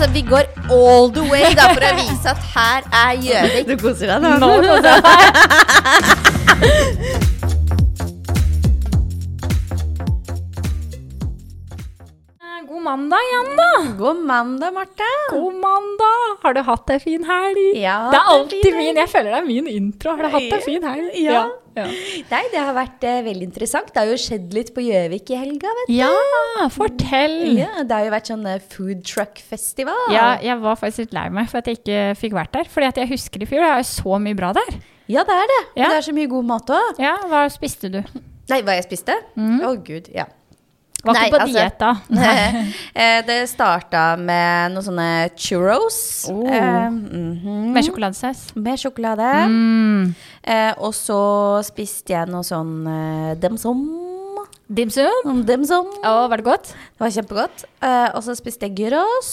Altså, vi går all the way da for å vise at her er Gjøvik. Du koser deg, da. Nå koser jeg meg. mandag igjen, da. God mandag, Marte. God mandag. Har du hatt ei fin helg? Ja, det er alltid min. Jeg føler det er min intro. Har du hatt ei fin helg? Ja. ja. Nei, det har vært eh, veldig interessant. Det har jo skjedd litt på Gjøvik i helga, vet du. Ja, fortell. Ja, det har jo vært sånn eh, food truck-festival. Ja, jeg var faktisk litt lei meg for at jeg ikke fikk vært der. Fordi at jeg husker i fjor, det er jo så mye bra der. Ja, det er det. Ja. Det er så mye god mat òg. Ja, hva spiste du? Nei, hva jeg spiste? Å gud, ja. Var Nei, ikke på altså- diett da. Eh, det starta med noen sånne churros. Oh. eh, mhm, Med sjokoladesaus. med sjokolade. Mm. Eh, og så spiste jeg noe sånn eh, demsom. Dimsum. Dimsum. Demsom. Var det godt? Det var kjempegodt. Eh, og så spiste jeg gyros.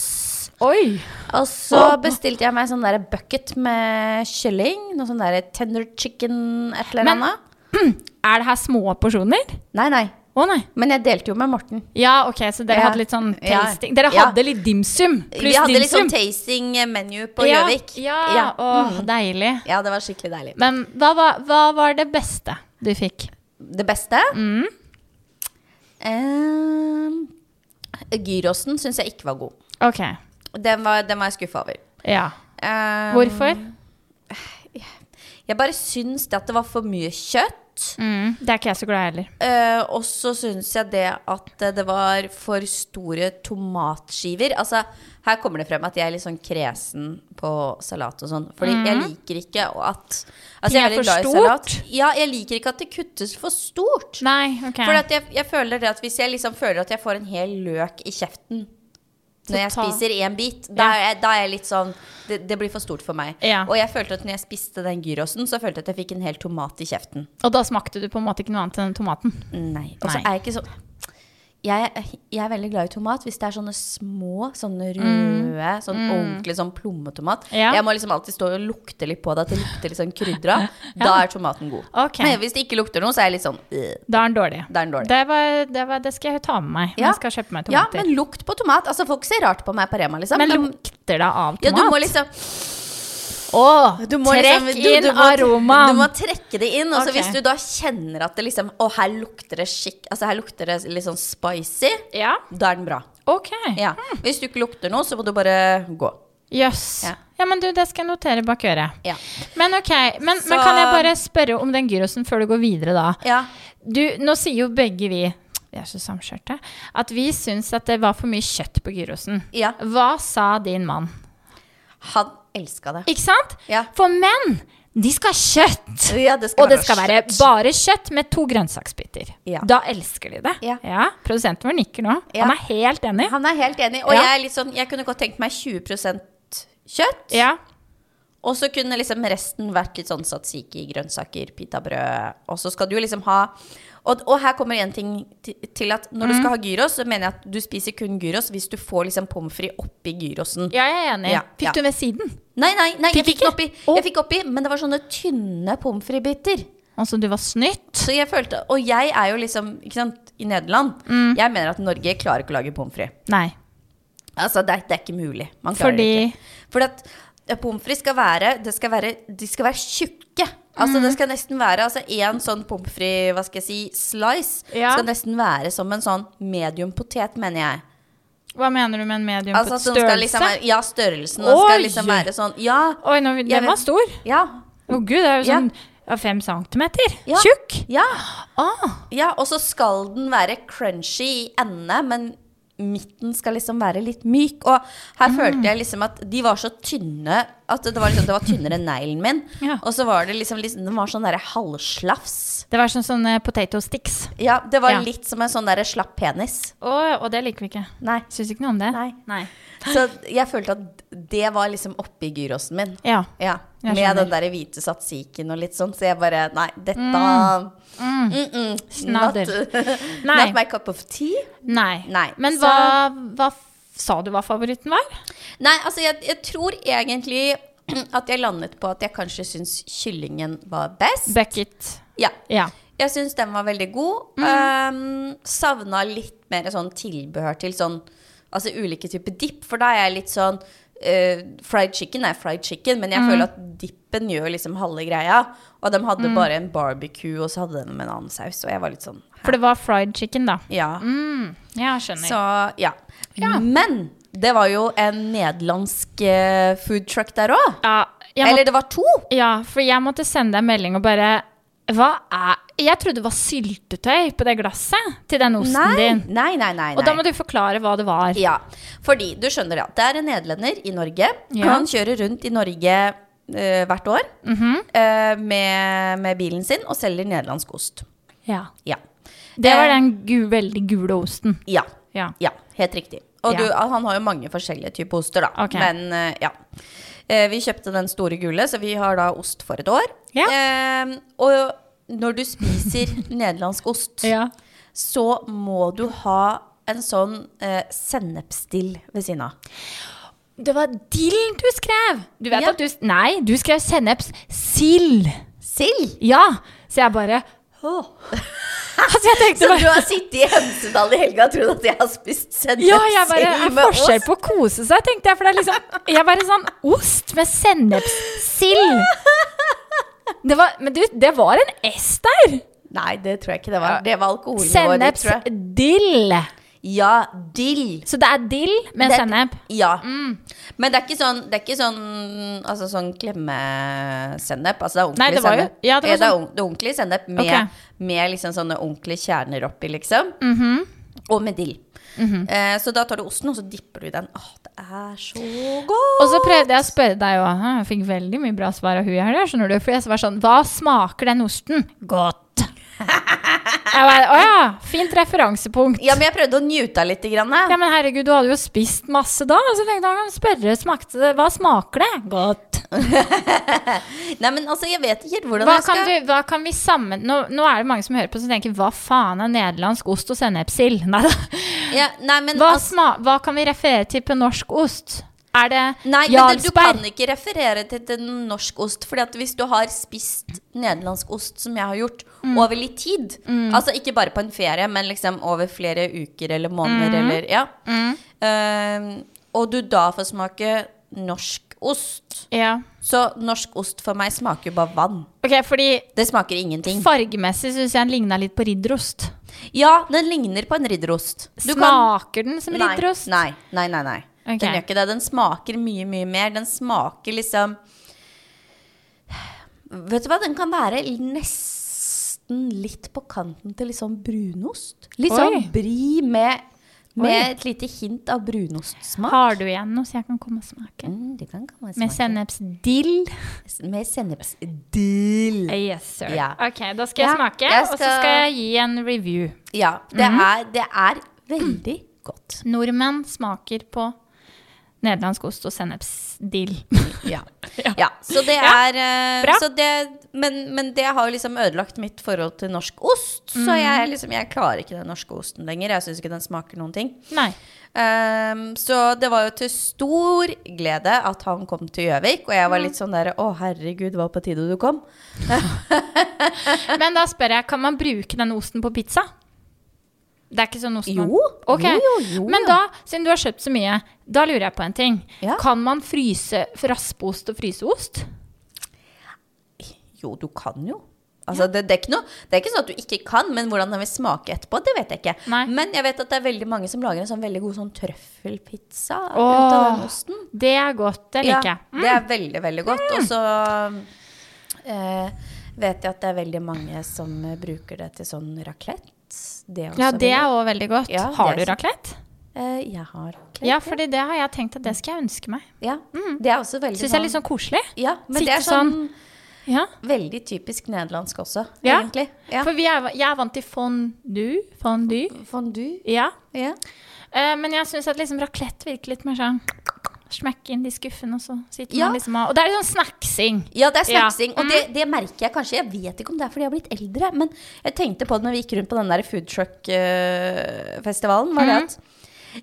Oi. Og så bestilte jeg meg sånn der bucket med kylling. Noe sånn der tender chicken et eller annet. Men- Er det her små porsjoner? Nei, nei. Å nei. Men jeg delte jo med Morten. Ja, ok, så dere Ja. hadde litt sånn tasting. Dere Ja. litt dimsum pluss Vi hadde litt sånn tasting menu på Gjøvik. Ja, Ja. Åh, Mm. deilig. ja, det var skikkelig deilig. Men hva var, hva var det beste du fikk? Det beste Mm. Uh, Gyrosen syns jeg ikke var god. Ok, Den var, den var jeg skuffa over. ja. Uh, Hvorfor? Jeg bare syns det at det var for mye kjøtt. Mm, det er ikke jeg så glad i heller. Eh, og så syns jeg det at eh, det var for store tomatskiver. Altså, her kommer det frem at jeg er litt sånn kresen på salat og sånn. Fordi jeg liker ikke at altså, jeg er veldig for glad i salat. Ja, jeg liker ikke at det kuttes for stort. Nei, ok. For at jeg, jeg føler det at hvis jeg liksom føler at jeg får en hel løk i kjeften når jeg spiser én bit, da, er jeg, da er jeg litt sånn det, det blir for stort for meg. Ja. Og jeg følte at når jeg spiste den gyrosen, så følte jeg at jeg fikk en hel tomat i kjeften. Og da smakte du på en måte ikke noe annet enn tomaten. Nei. Og så er jeg ikke sånn jeg, jeg er veldig glad i tomat hvis det er sånne små, sånne røde, sånn ordentlig sånn plommetomat. Mm. Ja. Jeg må liksom alltid stå og lukte litt på det, at det lukter litt sånn krydra. Da er tomaten god. Okay. Men hvis det ikke lukter noe, så er jeg litt sånn øh, Da er den dårlig. Da er dårlig. Det, var, det, var, det skal jeg ta med meg Ja. jeg skal kjøpe meg Ja, men lukt på tomat. Altså, folk ser rart på meg på Rema, liksom. men, lukter det av tomat? ja, du må liksom Må trekk liksom, du, inn aromaen! Du må trekke det inn. Og så Ok. hvis du da kjenner at det liksom Å, her lukter det skikk Altså, her lukter det litt sånn spicy, Ja, da er den bra. ok. Ja. Hvis du ikke lukter noe, så må du bare gå. Jøss. Ja. Ja. men du, det skal jeg notere bak øret. Ja. Men ok, men, Så- men kan jeg bare spørre om den gyrosen før du går videre, da? Ja. Du, nå sier jo begge vi vi er så samskjørte. At vi syns at det var for mye kjøtt på gyrosen. Ja. Hva sa din mann? Han elska det. Ikke sant? Ja. For menn, de skal ha kjøtt! Ja, det Og det skal være kjøtt. bare kjøtt med to grønnsaksbiter. Ja. Da elsker de det. Ja. Produsenten vår nikker nå. Han er helt enig. Han er helt enig. Og jeg sånn Jeg kunne godt tenkt meg 20% kjøtt. Ja. Og så kunne liksom resten vært litt sånn satsiki, grønnsaker, pitabrød. Og så skal du liksom ha og, og her kommer en ting til at når du Mm. skal ha gyros, så mener jeg at du spiser kun gyros hvis du får liksom pommes frites oppi gyrosen. ja, jeg er enig. Ja, Fikk ja. du ved siden? Nei, nei, nei, jeg Fikk fikk den oppi. Oh. Jeg fikk oppi, men det var sånne tynne pommes frites-biter. Altså, du var snytt? Så jeg følte, Og jeg er jo liksom ikke sant, i Nederland. Mm. Jeg mener at Norge klarer ikke å lage pommes frites. Altså, det, det er ikke mulig. Man klarer det Fordi ikke. Fordi at pommes frites skal være, det skal være De skal være tjukke. Altså Mm. Det skal nesten være Altså en sånn pommes frites, hva skal jeg si, slice, Ja. skal nesten være som en sånn medium potet, mener jeg. Hva mener du med en medium Altså den skal størrelse? liksom Ja, størrelsen. Den Oi! skal liksom være sånn Ja. Oi, nå, den var vet- stor. Ja. Å gud, det er jo sånn ja, fem centimeter. Ja. Tjukk. Ja. Ah, ja og så skal den være crunchy i endene, men midten skal liksom være litt myk. Og her Mm. følte jeg liksom at de var så tynne at det var, liksom, det var tynnere enn neglen min. Ja. Og så var det liksom, liksom Den var sånn derre halvslafs. det var sånn sånne potato sticks. Ja, det var Ja. litt som en sånn derre slapp penis. Å, og det liker vi ikke. Nei. Syns ikke noe om det. Nei. Så jeg følte at det var liksom oppi gyrosen min. Ja. Ja, Med den der hvite satsiken og litt sånn. Så jeg bare Nei, dette mm. Mm-mm. Snadder. Not, Nei. not my cup of tea. Nei. Nei, Men så- hva, hva sa du hva favoritten var? Nei, altså jeg, jeg tror egentlig at jeg landet på at jeg kanskje syns kyllingen var best. Beckett. Ja. Ja. Jeg syns den var veldig god. Um, savna litt mer sånn tilbehør til sånn Altså ulike typer dipp, for da er jeg litt sånn uh, Fried chicken er fried chicken, men jeg Mm. føler at dippen gjør liksom halve greia. Og de hadde Mm. bare en barbecue, og så hadde de en annen saus, og jeg var litt sånn For det var fried chicken, da. Ja. Mm, ja, skjønner. Så ja. Ja. Men det var jo en nederlandsk eh, food truck der òg. ja, Eller det var to. ja, for jeg måtte sende deg en melding og bare Hva er Jeg trodde det var syltetøy på det glasset til den osten Nei, din. nei, nei. nei, Og da må du forklare hva det var. Ja, fordi du skjønner at det er en nederlender i Norge. Ja. Han kjører rundt i Norge uh, hvert år Mhm. uh, med, med bilen sin og selger nederlandsk ost. Ja. Ja. Det var Eh, den gu, veldig gule osten. Ja, Ja. ja helt riktig. Og du, han har jo mange forskjellige typer oster, da. Okay. Men eh, ja. Eh, vi kjøpte den store gule, så vi har da ost for et år. Eh, og når du spiser nederlandsk ost, så må du ha en sånn eh, sennepsdill ved siden av. Det var dillen du skrev! Du vet Ja. at du Nei, du skrev sennepssild. Sild! Ja. Så jeg bare Åh. Altså, Så bare du har sittet i Hemsedal i helga og trodd at jeg har spist sennepssild Ja, jeg bare med forskjell på å kose seg, tenkte jeg. For det er liksom Jeg bare sånn Ost med sennepssild. Det var, men du, det var en S der! Nei, det tror jeg ikke det var. Det var alkoholen vår. Sennepsdill. Ja, dill. Så det er dill med Det- sennep? Ja. Mm. Men det er ikke sånn, det er ikke sånn Altså sånn klemmesennep. Altså det er ordentlig Nei, det var jo- sennep. ja, det var sånn- det er ordentlig sennep med, okay. med liksom sånne ordentlige kjerner oppi, liksom. Mhm. Og med dill. eh, så da tar du osten, og så dipper du i den. Åh, det er så godt! Og så prøvde jeg å spørre deg òg. Jeg fikk veldig mye bra svar av hun her, skjønner du. For jeg var sånn Hva smaker den osten? Godt. Jeg bare, Å ja, fint referansepunkt. Ja, men jeg prøvde å njute litt. Grann, Ja, men herregud, du hadde jo spist masse da. Så tenkte jeg spørre, smakte det, hva smaker det? Godt. Nei, men altså, jeg vet ikke hvordan Hva jeg skal kan, du, hva kan vi sammen... Nå, nå er det mange som hører på som tenker, hva faen er nederlandsk ost og sennepsild? Nei da. ja, Nei, men Hva, altså, sma, hva kan vi referere til på norsk ost? Er det Nei, men det, du kan ikke referere til, til norsk ost. Fordi at hvis du har spist nederlandsk ost, som jeg har gjort, Mm. over litt tid Altså ikke bare på en ferie, men liksom over flere uker eller måneder Mm. eller Ja. Uh, og du da får smake norsk ost. Ja. Så norsk ost for meg smaker jo bare vann. Okay, fordi Det smaker ingenting. fargemessig syns jeg den ligna litt på ridderost. Ja, den ligner på en ridderost. Du kan- Smaker den som ridderost? Nei, nei, nei. nei. Ok. Den gjør ikke det. Den smaker mye, mye mer. Den smaker liksom Vet du hva, den kan være nesten litt på kanten til litt sånn brunost. Litt Oi. sånn bri med, med Oi. et lite hint av brunostsmak. Har du igjen noe så jeg kan komme og smake? Mm, kan komme og Med sennepsdill? Med sennepsdill. Yes, sir. Ja. Ok, da skal jeg Ja, smake, jeg og så skal- skal jeg gi en review. Ja, det, Mhm. er, det er veldig godt. Nordmenn smaker på nederlandsk ost og sennepsdill. Ja. Ja. Så det er ja, bra. så det, men, men det har liksom ødelagt mitt forhold til norsk ost. Så Mhm. jeg, liksom, jeg klarer ikke den norske osten lenger. Jeg syns ikke den smaker noen ting. Ehm, så det var jo til stor glede at han kom til Gjøvik. Og jeg var litt sånn der Å, herregud, det var på tide du kom. Men da spør jeg, kan man bruke den osten på pizza? Det er ikke sånn ost man- Jo, Okay. jo, jo, jo, Men da, siden du har kjøpt så mye, da lurer jeg på en ting. Ja. Kan man fryse raspeost og fryseost? Jo, du kan jo. Altså, det, det, er noe, det er ikke sånn at du ikke kan, men hvordan den vil smake etterpå, det vet jeg ikke. Nei. Men jeg vet at det er veldig mange som lager en sånn veldig god sånn trøffelpizza ut av den osten. Det er godt, det liker jeg. Mm. Det er veldig, veldig godt. Og så eh, vet jeg at det er veldig mange som bruker det til sånn raclette. Det også Ja, det er òg veldig godt. Ja, har du raclette? Uh, Jeg har raclette. Ja, fordi det har jeg tenkt at det skal jeg ønske meg. Ja, Det er også veldig Syns jeg er litt sånn koselig. Ja, men Sitte det er sånn Ja. veldig typisk nederlandsk også, Ja. egentlig. Ja. For vi er, jeg er vant til fondue. Fondue. Fondue. Ja. Ja. Eh, men jeg syns at liksom raclette virker litt mer sånn Smekke inn de skuffene, og så sitter Ja. man liksom og Og det er litt sånn snacksing. Ja, det er Ja. Mm. Og det, det merker jeg kanskje. Jeg vet ikke om det er fordi jeg har blitt eldre, men jeg tenkte på det når vi gikk rundt på den der food truck-festivalen, var det at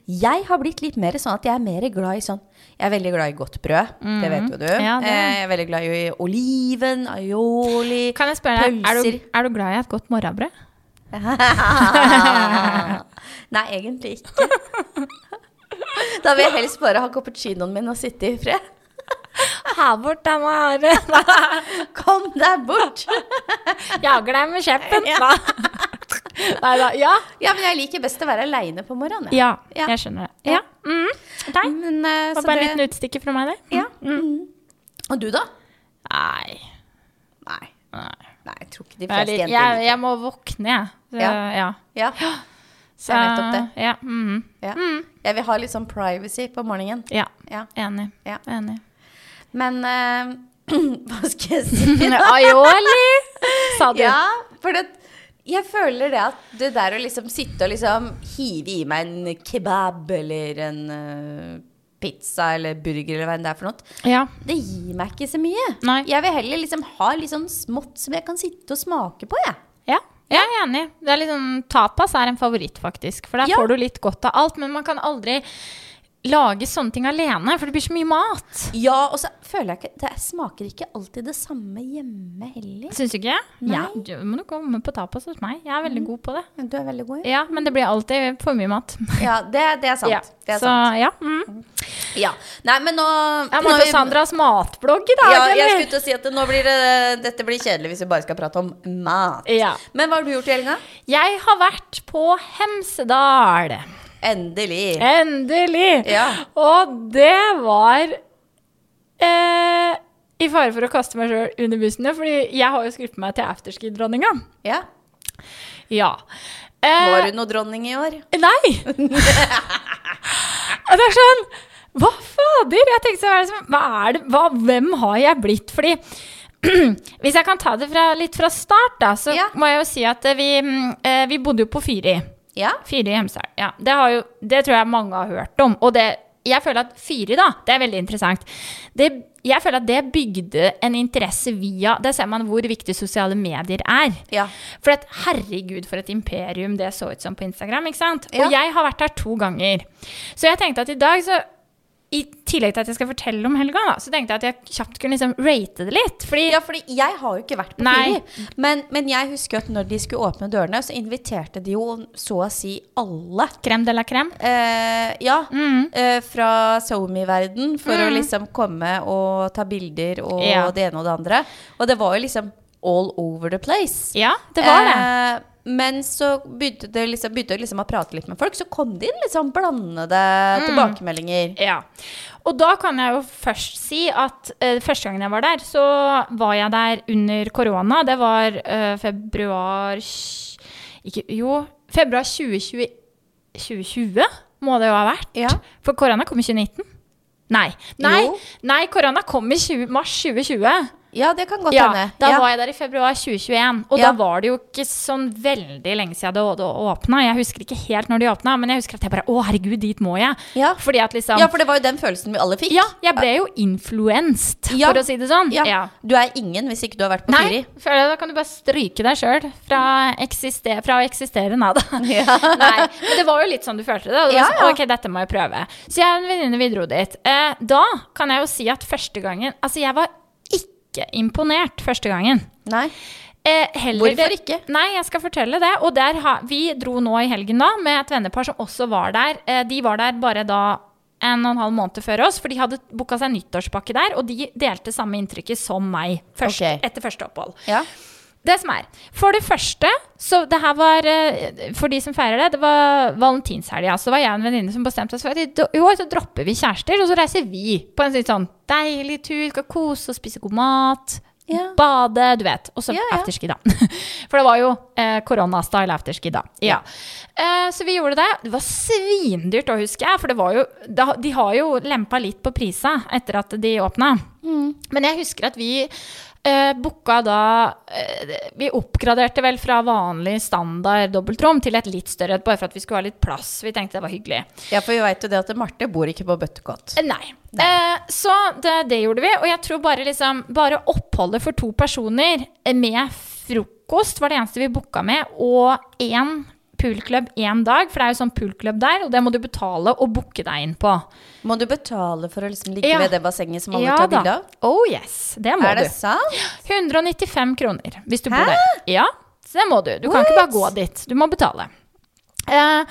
jeg har blitt litt mer sånn at jeg er mer glad i sånn Jeg er veldig glad i godt brød. Det vet jo du. Ja, det- Eh, Jeg er veldig glad i oliven, aioli Kan jeg spørre deg, er du, er du glad i et godt morgenbrød? Nei, egentlig ikke. Da vil jeg helst bare ha cappuccinoen min og sitte i fred. Ha bort den Mare. Kom deg bort! Jager deg med kjeppen. Ja. Nei da. Ja. Ja, men jeg liker best å være aleine på morgenen. ja, Ja. jeg skjønner det. Ja. Mm. Deg? Men, uh, var bare en det- liten utstikker fra meg, det. Ja. Mm. Og du, da? Nei. Nei. Nei. Nei, jeg tror ikke de fleste jenter jeg, liker jeg må våkne, jeg. Så, Ja. ja. Så, er nettopp det. Ja. Mm. ja. Jeg vil ha litt sånn privacy på morgenen. ja. Ja. Enig. Ja. Enig. Men uh, hva skal jeg si? Aioli, sa du. Ja, for det, jeg føler det at det der å liksom sitte og liksom hive i meg en kebab eller en uh, pizza eller burger eller hva enn det er for noe, Ja. det gir meg ikke så mye. Nei. Jeg vil heller liksom ha litt sånn smått som jeg kan sitte og smake på, jeg. Ja, jeg er enig. Det er liksom, tapas er en favoritt, faktisk. For der Ja. får du litt godt av alt. Men man kan aldri lage sånne ting alene, for det blir så mye mat. Ja, og så føler jeg ikke Det smaker ikke alltid det samme hjemme heller. Syns du ikke? Nei. Ja, du må du komme på tapas hos meg. Jeg er veldig god på det. Du er veldig god, ja. Ja, men det blir alltid for mye mat. Ja, det, det er sant. Ja. Det er Så sant. ja. Mm. Ja. Nei, men nå nå Marte og Sandras matblogg i dag, Ja, jeg skulle til å si at det, nå blir det, dette blir kjedelig hvis vi bare skal prate om mat. Ja. Men hva har du gjort i helga? Jeg har vært på Hemsedal. Endelig. Endelig! Ja. Og det var eh, I fare for å kaste meg sjøl under bussene, fordi jeg har jo skrevet meg til afterski-dronninga. Ja. Ja. Eh, Var du noe dronning i år? Nei! Det er sånn Hva fader? Jeg tenkte liksom, hva er det, hva, hvem har jeg blitt? Fordi hvis jeg kan ta det fra, litt fra start, da, så Ja. må jeg jo si at eh, vi, mm, eh, vi bodde jo på Fyri. Ja. Fyri i Hemsedal. Ja, det, har jo, det tror jeg mange har hørt om. Og det, jeg føler at Fyri, da, det er veldig interessant. Det, jeg føler at det bygde en interesse via Det ser man hvor viktig sosiale medier er. Ja. For at, herregud, for et imperium det så ut som på Instagram. ikke sant? Ja. Og jeg har vært der to ganger. Så jeg tenkte at i dag, så i tillegg til at jeg skal fortelle om helga, da, så tenkte jeg at jeg kjapt kunne liksom rate det litt. Fordi Ja, fordi jeg har jo ikke vært på Nei. Men, men jeg husker at når de skulle åpne dørene, så inviterte de jo så å si alle. Crème de la crème. Eh, ja. Mm. Eh, fra SoMe-verden for å liksom komme og ta bilder og Ja. det ene og det andre. Og det var jo liksom all over the place. Ja, det var det. Eh, men så begynte det liksom, begynte jeg liksom å prate litt med folk, så kom det inn litt sånn blandede Mm. tilbakemeldinger. Ja. Og da kan jeg jo først si at uh, første gangen jeg var der, så var jeg der under korona. Det var uh, februar ikke, Jo, februar 2020, 2020 må det jo ha vært. Ja. For korona kom i 2019. Nei. Nei, nei korona kom i 20, mars 2020. Ja, det kan godt Ja, hende. da ja. var jeg der i februar 2021. Og Ja. da var det jo ikke sånn veldig lenge siden det det åpna. Jeg husker ikke helt når de åpna, men jeg husker at jeg bare Å, herregud, dit må jeg. Ja. Liksom ja, for det var jo den følelsen vi alle fikk. Ja, jeg ble jo influenced, Ja. for å si det sånn. Ja. Du er ingen hvis ikke du har vært på Nei, Fyri. jeg da kan du bare stryke deg sjøl fra, eksister, fra å eksistere. Nei da. Ja. Nei, men det var jo litt sånn du følte det. Og det Ja, ja. sånn, ok, dette må jeg prøve. Så jeg og en venninne vi dro dit. Eh, da kan jeg jo si at første gangen Altså, jeg var ikke imponert første gangen. Nei. Eh, heller Hvorfor ikke? Nei, jeg skal fortelle det. Og der ha, vi dro nå i helgen da med et vennepar som også var der. Eh, de var der bare da en og en halv måned før oss, for de hadde booka seg nyttårspakke der, og de delte samme inntrykket som meg først, okay. etter første opphold. Ja. Det som er, For det første, så det her var eh, For de som feirer det, det var valentinshelga. Så var jeg og en venninne som bestemte oss for at i år så dropper vi kjærester, og så reiser vi på en sånn deilig tur. Skal kose og spise god mat. Ja. Bade, du vet. Og så Ja, ja. afterski, da. For det var jo eh, koronastyle afterski, da. Ja. Eh, så vi gjorde det. Det var svindyrt å huske for det var jo De har jo lempa litt på prisa etter at de åpna. Mm. Men jeg husker at vi eh, booka da eh, Vi oppgraderte vel fra vanlig standard dobbeltrom til et litt større bare for at vi skulle ha litt plass. Vi tenkte det var hyggelig. ja, for vi veit jo det at Marte bor ikke på Bøttekott. Eh, Nei. Eh, så det, det gjorde vi. Og jeg tror bare, liksom, bare oppholdet for to personer eh, med frokost var det eneste vi booka med, og én poolklubb én dag, for det er jo sånn poolklubb der, og det må du betale og booke deg inn på. Må du betale for å liksom ligge Ja. ved det bassenget som alle Ja tar bilde av? Oh yes, det må Er det du. sant? 195 kroner hvis du Hæ? bor der. Ja, så det må du. Du kan ikke bare gå dit. Du må betale. Eh,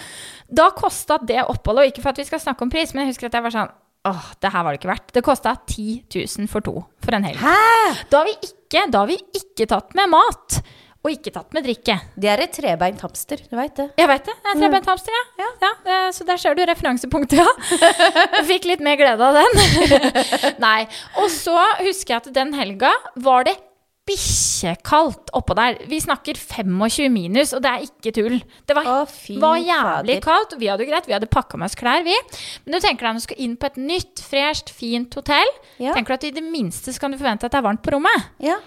da kosta det oppholdet, og ikke for at vi skal snakke om pris, men jeg husker at jeg var sånn Åh, det her var det ikke verdt. Det kosta 10 000 for to for en helg. Hæ? Da har vi ikke, da har vi ikke tatt med mat. Og ikke tatt med drikke. Det er et trebeint hamster, du veit det. Jeg veit det. Det er trebeint hamster, ja. ja. ja. så der ser du referansepunktet, ja. Fikk litt mer glede av den. Nei. Og så husker jeg at den helga var det bikkjekaldt oppå der. Vi snakker 25 minus, og det er ikke tull. Det var, Å, var jævlig fader. kaldt, vi hadde greit. Vi hadde pakka med oss klær, vi. Men du tenker deg når du skal inn på et nytt, fresht, fint hotell. Ja. Tenker du at i det minste så kan du forvente at det er varmt på rommet? Ja.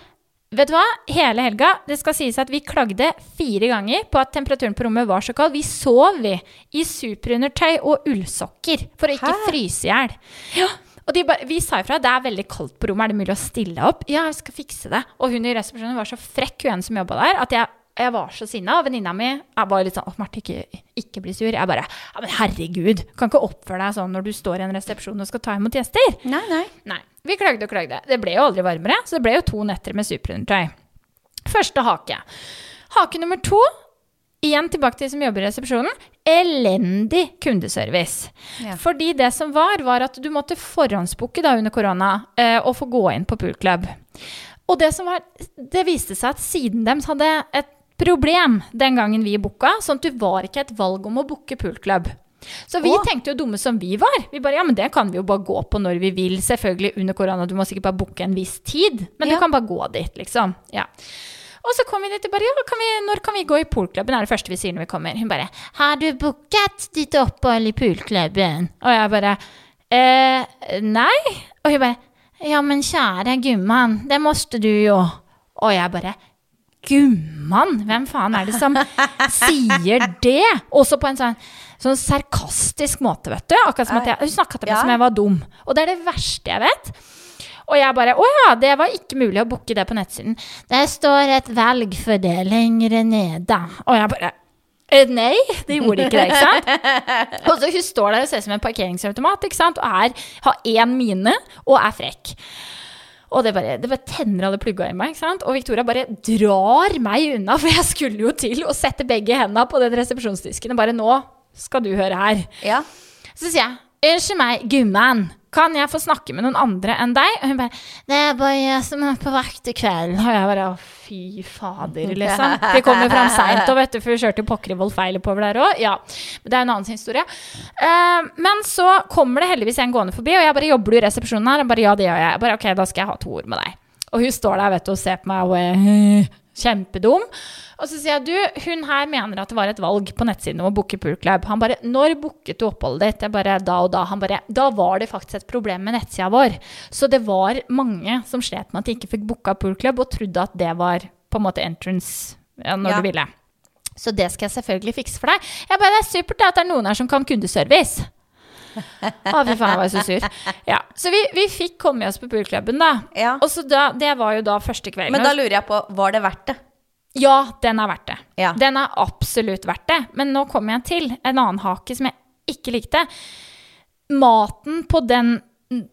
Vet du hva? Hele helga, det skal sies at vi klagde fire ganger på at temperaturen på rommet var så kald. Vi sov, vi, i superundertøy og ullsokker for å ikke Hæ? fryse i hjel. Ja. Og de bare, vi sa ifra det er veldig kaldt på rommet, er det mulig å stille opp? Ja, jeg skal fikse det. Og hun i resepsjonen var så frekk, hun ene som jobba der, at jeg, jeg var så sinna. Og venninna mi jeg var litt sånn Å, Marte, ikke, ikke bli sur. Jeg bare Ja, men herregud, kan ikke oppføre deg sånn når du står i en resepsjon og skal ta imot gjester. Nei, nei. Nei. Vi klagde og klagde. Det ble jo aldri varmere, så det ble jo to netter med superundertøy. Første hake. Hake nummer to. Igjen tilbake til de som jobber i resepsjonen. Elendig kundeservice. Ja. Fordi det som var, var at du måtte forhåndsbooke da under korona eh, og få gå inn på poolklubb. Og det som var, det viste seg at siden dem hadde et problem den gangen vi booka, sånn at du var ikke et valg om å booke poolklubb. Så vi og, tenkte jo dumme som vi var. Vi bare, ja, men Det kan vi jo bare gå på når vi vil. Selvfølgelig under korona, du må sikkert bare booke en viss tid. Men Ja. du kan bare gå dit, liksom. Ja. Og så kom vi dit og bare ja, kan vi, når kan vi gå i poolklubben? er det første vi sier når vi kommer. Hun bare Har du booket ditt opphold i poolklubben? Og jeg bare eh, Nei. Og hun bare Ja, men kjære gumman, det måtte du jo. Og jeg bare Gumman? Hvem faen er det som sier det? Også på en sånn, sånn sarkastisk måte, vet du. Akkurat som at jeg, Hun snakka til meg Ja. som jeg var dum. Og det er det verste jeg vet. Og jeg bare Å ja, det var ikke mulig å booke det på nettsiden. Det står et valg for det lengre nede. Og jeg bare «Eh, Nei, det gjorde ikke det, ikke sant? Og så hun står der og ser ut som en parkeringsautomat, ikke sant? Og er, har én mine og er frekk. Og det bare, det bare tenner alle plugga i meg. ikke sant? Og Victoria bare drar meg unna, for jeg skulle jo til å sette begge hendene på den resepsjonsdisken. og Bare nå skal du høre her. Ja. Så sier jeg, unnskyld meg, gumman, kan jeg få snakke med noen andre enn deg? Og hun bare, det er bare jeg som er på vakt i kveld. Og jeg bare, fy fader, liksom. Vi kommer fram seint, og vet du, for vi kjørte jo pokker i vold feil oppover der òg. Ja, men det er en annen historie. Uh, men så kommer det heldigvis en gående forbi, og jeg bare, jobber du i resepsjonen her? Og bare, ja, det gjør jeg. jeg bare, ok, da skal jeg ha to ord med deg. Og hun står der, vet du, og ser på meg og kjempedum. Og så sier jeg, du, hun her mener at det var et valg på nettsiden om å booke poolclub. Han bare, når booket du oppholdet ditt? Jeg bare, da og da. Han bare, da var det faktisk et problem med nettsida vår. Så det var mange som slet med at de ikke fikk booka poolclub, og trodde at det var på en måte entrance ja, når Ja. du ville. Så det skal jeg selvfølgelig fikse for deg. Jeg bare, det er supert at det er noen her som kan kundeservice. Å, fy faen, jeg var så sur. Ja, så vi, vi fikk komme oss på poolklubben, da. Ja. Og så da, det var jo da første kvelden. Men da lurer jeg på, var det verdt det? Ja, den er verdt det. Ja. Den er absolutt verdt det. Men nå kommer jeg til en annen hake som jeg ikke likte. Maten på, den,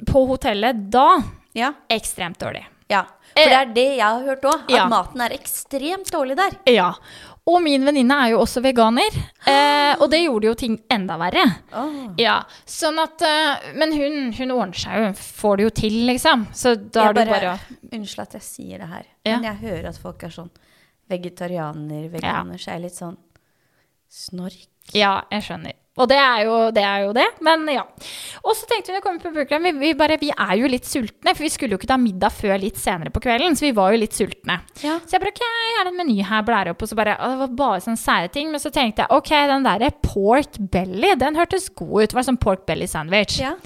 på hotellet da Ja. ekstremt dårlig. ja. For det er det jeg har hørt òg, at Ja. maten er ekstremt dårlig der. Ja. Og min venninne er jo også veganer, eh, og det gjorde jo ting enda verre. Ja, sånn at eh, Men hun, hun ordner seg jo, hun får det jo til, liksom. Så da er det bare Unnskyld at jeg sier det her, Ja. men jeg hører at folk er sånn vegetarianer, veganer, så jeg er litt sånn snork. Ja, jeg skjønner. Og det er jo det, er jo det men ja. Og så tenkte vi når vi kom på program, vi, vi, bare, vi er jo litt sultne, for vi skulle jo ikke ta middag før litt senere på kvelden, så vi var jo litt sultne. Ja. Så jeg bare, ok, jeg har en meny her, blære opp, og så bare, og det var bare sånne sære ting, men så tenkte jeg, ok, den der pork belly, den hørtes god ut, det var sånn pork belly sandwich. Ja.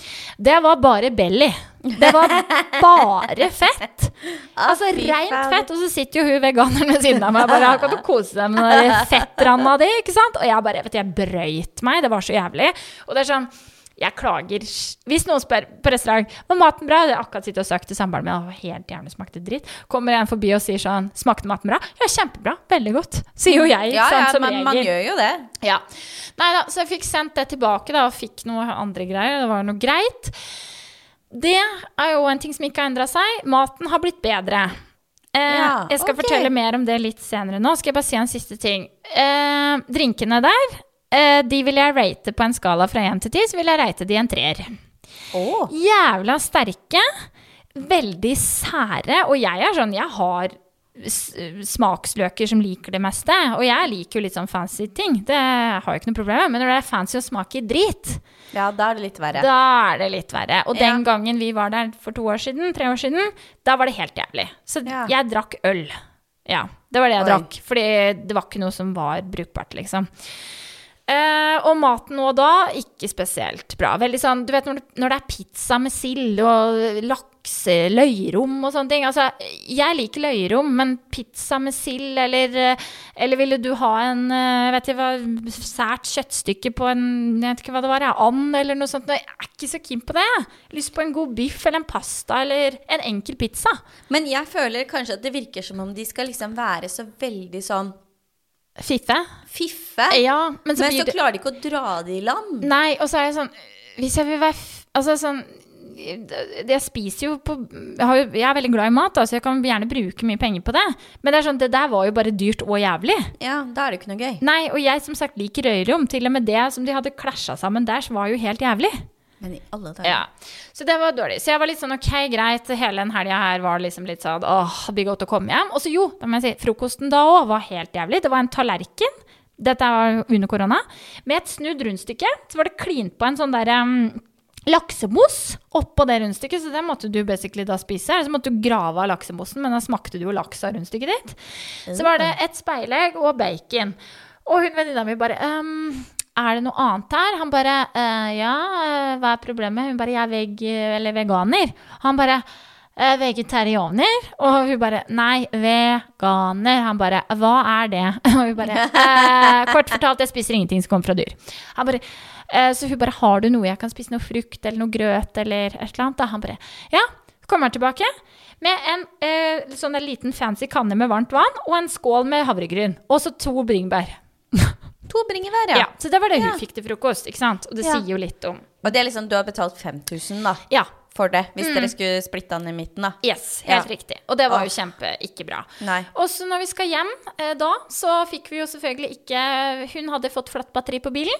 Det var bare belly. Det var bare fett. Altså rent fett. Og så sitter jo hun veganeren ved siden av meg og bare kan du kose seg med den der fettranda di, ikke sant? Og jeg bare, vet du, jeg brøyt meg. Det var så jævlig. Og det er sånn jeg klager Hvis noen spør på restaurant var maten bra, jeg har akkurat sittet og sagt til samboeren min at helt gjerne smakte dritt, kommer en forbi og sier sånn Smakte maten bra? Ja, kjempebra. Veldig godt. Sier jo jeg. Ja, sant, ja, som man, man gjør jo det. Ja. Nei da, så jeg fikk sendt det tilbake da, og fikk noe andre greier. Det var noe greit. Det er jo en ting som ikke har endra seg. Maten har blitt bedre. Eh, Ja, jeg skal okay. fortelle mer om det litt senere nå. Skal jeg bare si en siste ting. Eh, drinkene der eh, de vil jeg rate på en skala fra 1 til 10, så vil jeg rate de en treer. Oh. Jævla sterke, veldig sære, og jeg er sånn, jeg har smaksløker som liker det meste, og jeg liker jo litt sånn fancy ting, det har jeg ikke noe problem med, men når det er fancy å smake drit, Ja, da er det litt verre. da er det litt verre. Og den Ja. gangen vi var der for to år siden, tre år siden, da var det helt jævlig. Så Ja. jeg drakk øl. Ja, det var det jeg Oi. drakk. Fordi det var ikke noe som var brukbart, liksom. Uh, og maten nå da, ikke spesielt bra. Veldig sånn, du vet når det, når det er pizza med sild og lakse, løyrom og sånne ting. Altså, jeg liker løyrom, men pizza med sild, eller, eh, eller ville du ha en eh, vet jeg hva, sært kjøttstykke på en jeg vet ikke hva det var, and eller noe sånt. Jeg er ikke så keen på det. Jeg har lyst på en god biff eller en pasta eller en enkel pizza. Men jeg føler kanskje at det virker som om de skal liksom være så veldig sånn Fiffe. fiffe. Ja, men så men blir så klarer de ikke å dra det i land. Nei, og så er jeg sånn Hvis jeg vil være Altså sånn Jeg spiser jo på jeg, er veldig glad i mat, da, så jeg kan gjerne bruke mye penger på det. Men det er sånn, det der var jo bare dyrt og jævlig. Ja, da er det ikke noe gøy. Nei, og jeg som sagt liker røyrom. Til og med det som de hadde klasja sammen der, så var jo helt jævlig. Men i alle dager. Ja, Så det var dårlig. Så jeg var litt sånn ok, greit. Hele den helga her var liksom litt sånn åh, det blir godt å komme hjem. Og så jo, da må jeg si, frokosten da òg var helt jævlig. Det var en tallerken. Dette var under korona. Med et snudd rundstykke. Så var det klint på en sånn derre um, laksemos oppå det rundstykket, så det måtte du basically da spise. Eller så måtte du grave av laksemosen, men da smakte du jo laks av rundstykket ditt. Så var det et speilegg og bacon. Og hun venninna mi bare um, Er det noe annet her? Han bare «Eh, Ja, eh, hva er problemet? Hun bare Jeg er veg eller veganer. Han bare «Eh, Vegetarianer? Og hun bare Nei, veganer. Han bare Hva er det? Og hun bare «Eh, Kort fortalt, jeg spiser ingenting som kommer fra dyr. Han bare «Eh, Så hun bare Har du noe jeg kan spise? Noe frukt eller noe grøt eller et eller annet? Da han bare Ja. Kommer han tilbake med en eh, sånn en liten fancy kanne med varmt vann og en skål med havregryn. Og så to bringebær. To bringebær, Ja. ja. Så det var det hun Ja. fikk til frokost. ikke sant? Og det Ja. sier jo litt om Og det er liksom, du har betalt 5000 da, Ja. For det, hvis dere skulle splitte han i midten da. Yes, helt Ja. riktig. Og det var jo kjempe ikke bra. Nei. Og så når vi skal hjem eh, da, så fikk vi jo selvfølgelig ikke Hun hadde fått flatt batteri på bilen.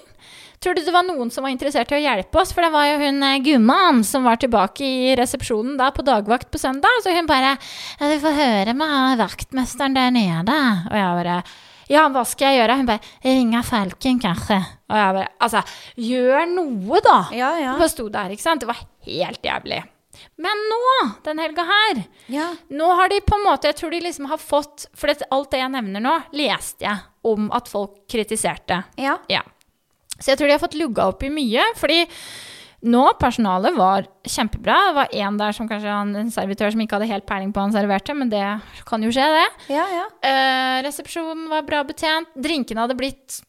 Tror du det var noen som var interessert i å hjelpe oss? For det var jo hun gummaen Gumman som var tilbake i resepsjonen da på dagvakt på søndag. Så hun bare ja, 'Du får høre med vaktmesteren der nede.' Og jeg bare ja, hva skal jeg gjøre? Hun bare 'Ringe Falken, kanskje'. Og jeg bare Altså, gjør noe, da! Ja, ja. Hun bare sto der, ikke sant. Det var helt jævlig. Men nå, den helga her Ja. nå har de på en måte, jeg tror de liksom har fått For det, alt det jeg nevner nå, leste jeg om at folk kritiserte. Ja. Ja. Så jeg tror de har fått lugga opp i mye. Fordi nå, personalet var kjempebra. Det var en der som kanskje han- en servitør som ikke hadde helt peiling på hva han serverte, men det kan jo skje, det. Ja, ja. Eh, resepsjonen var bra betjent. Drinkene hadde blitt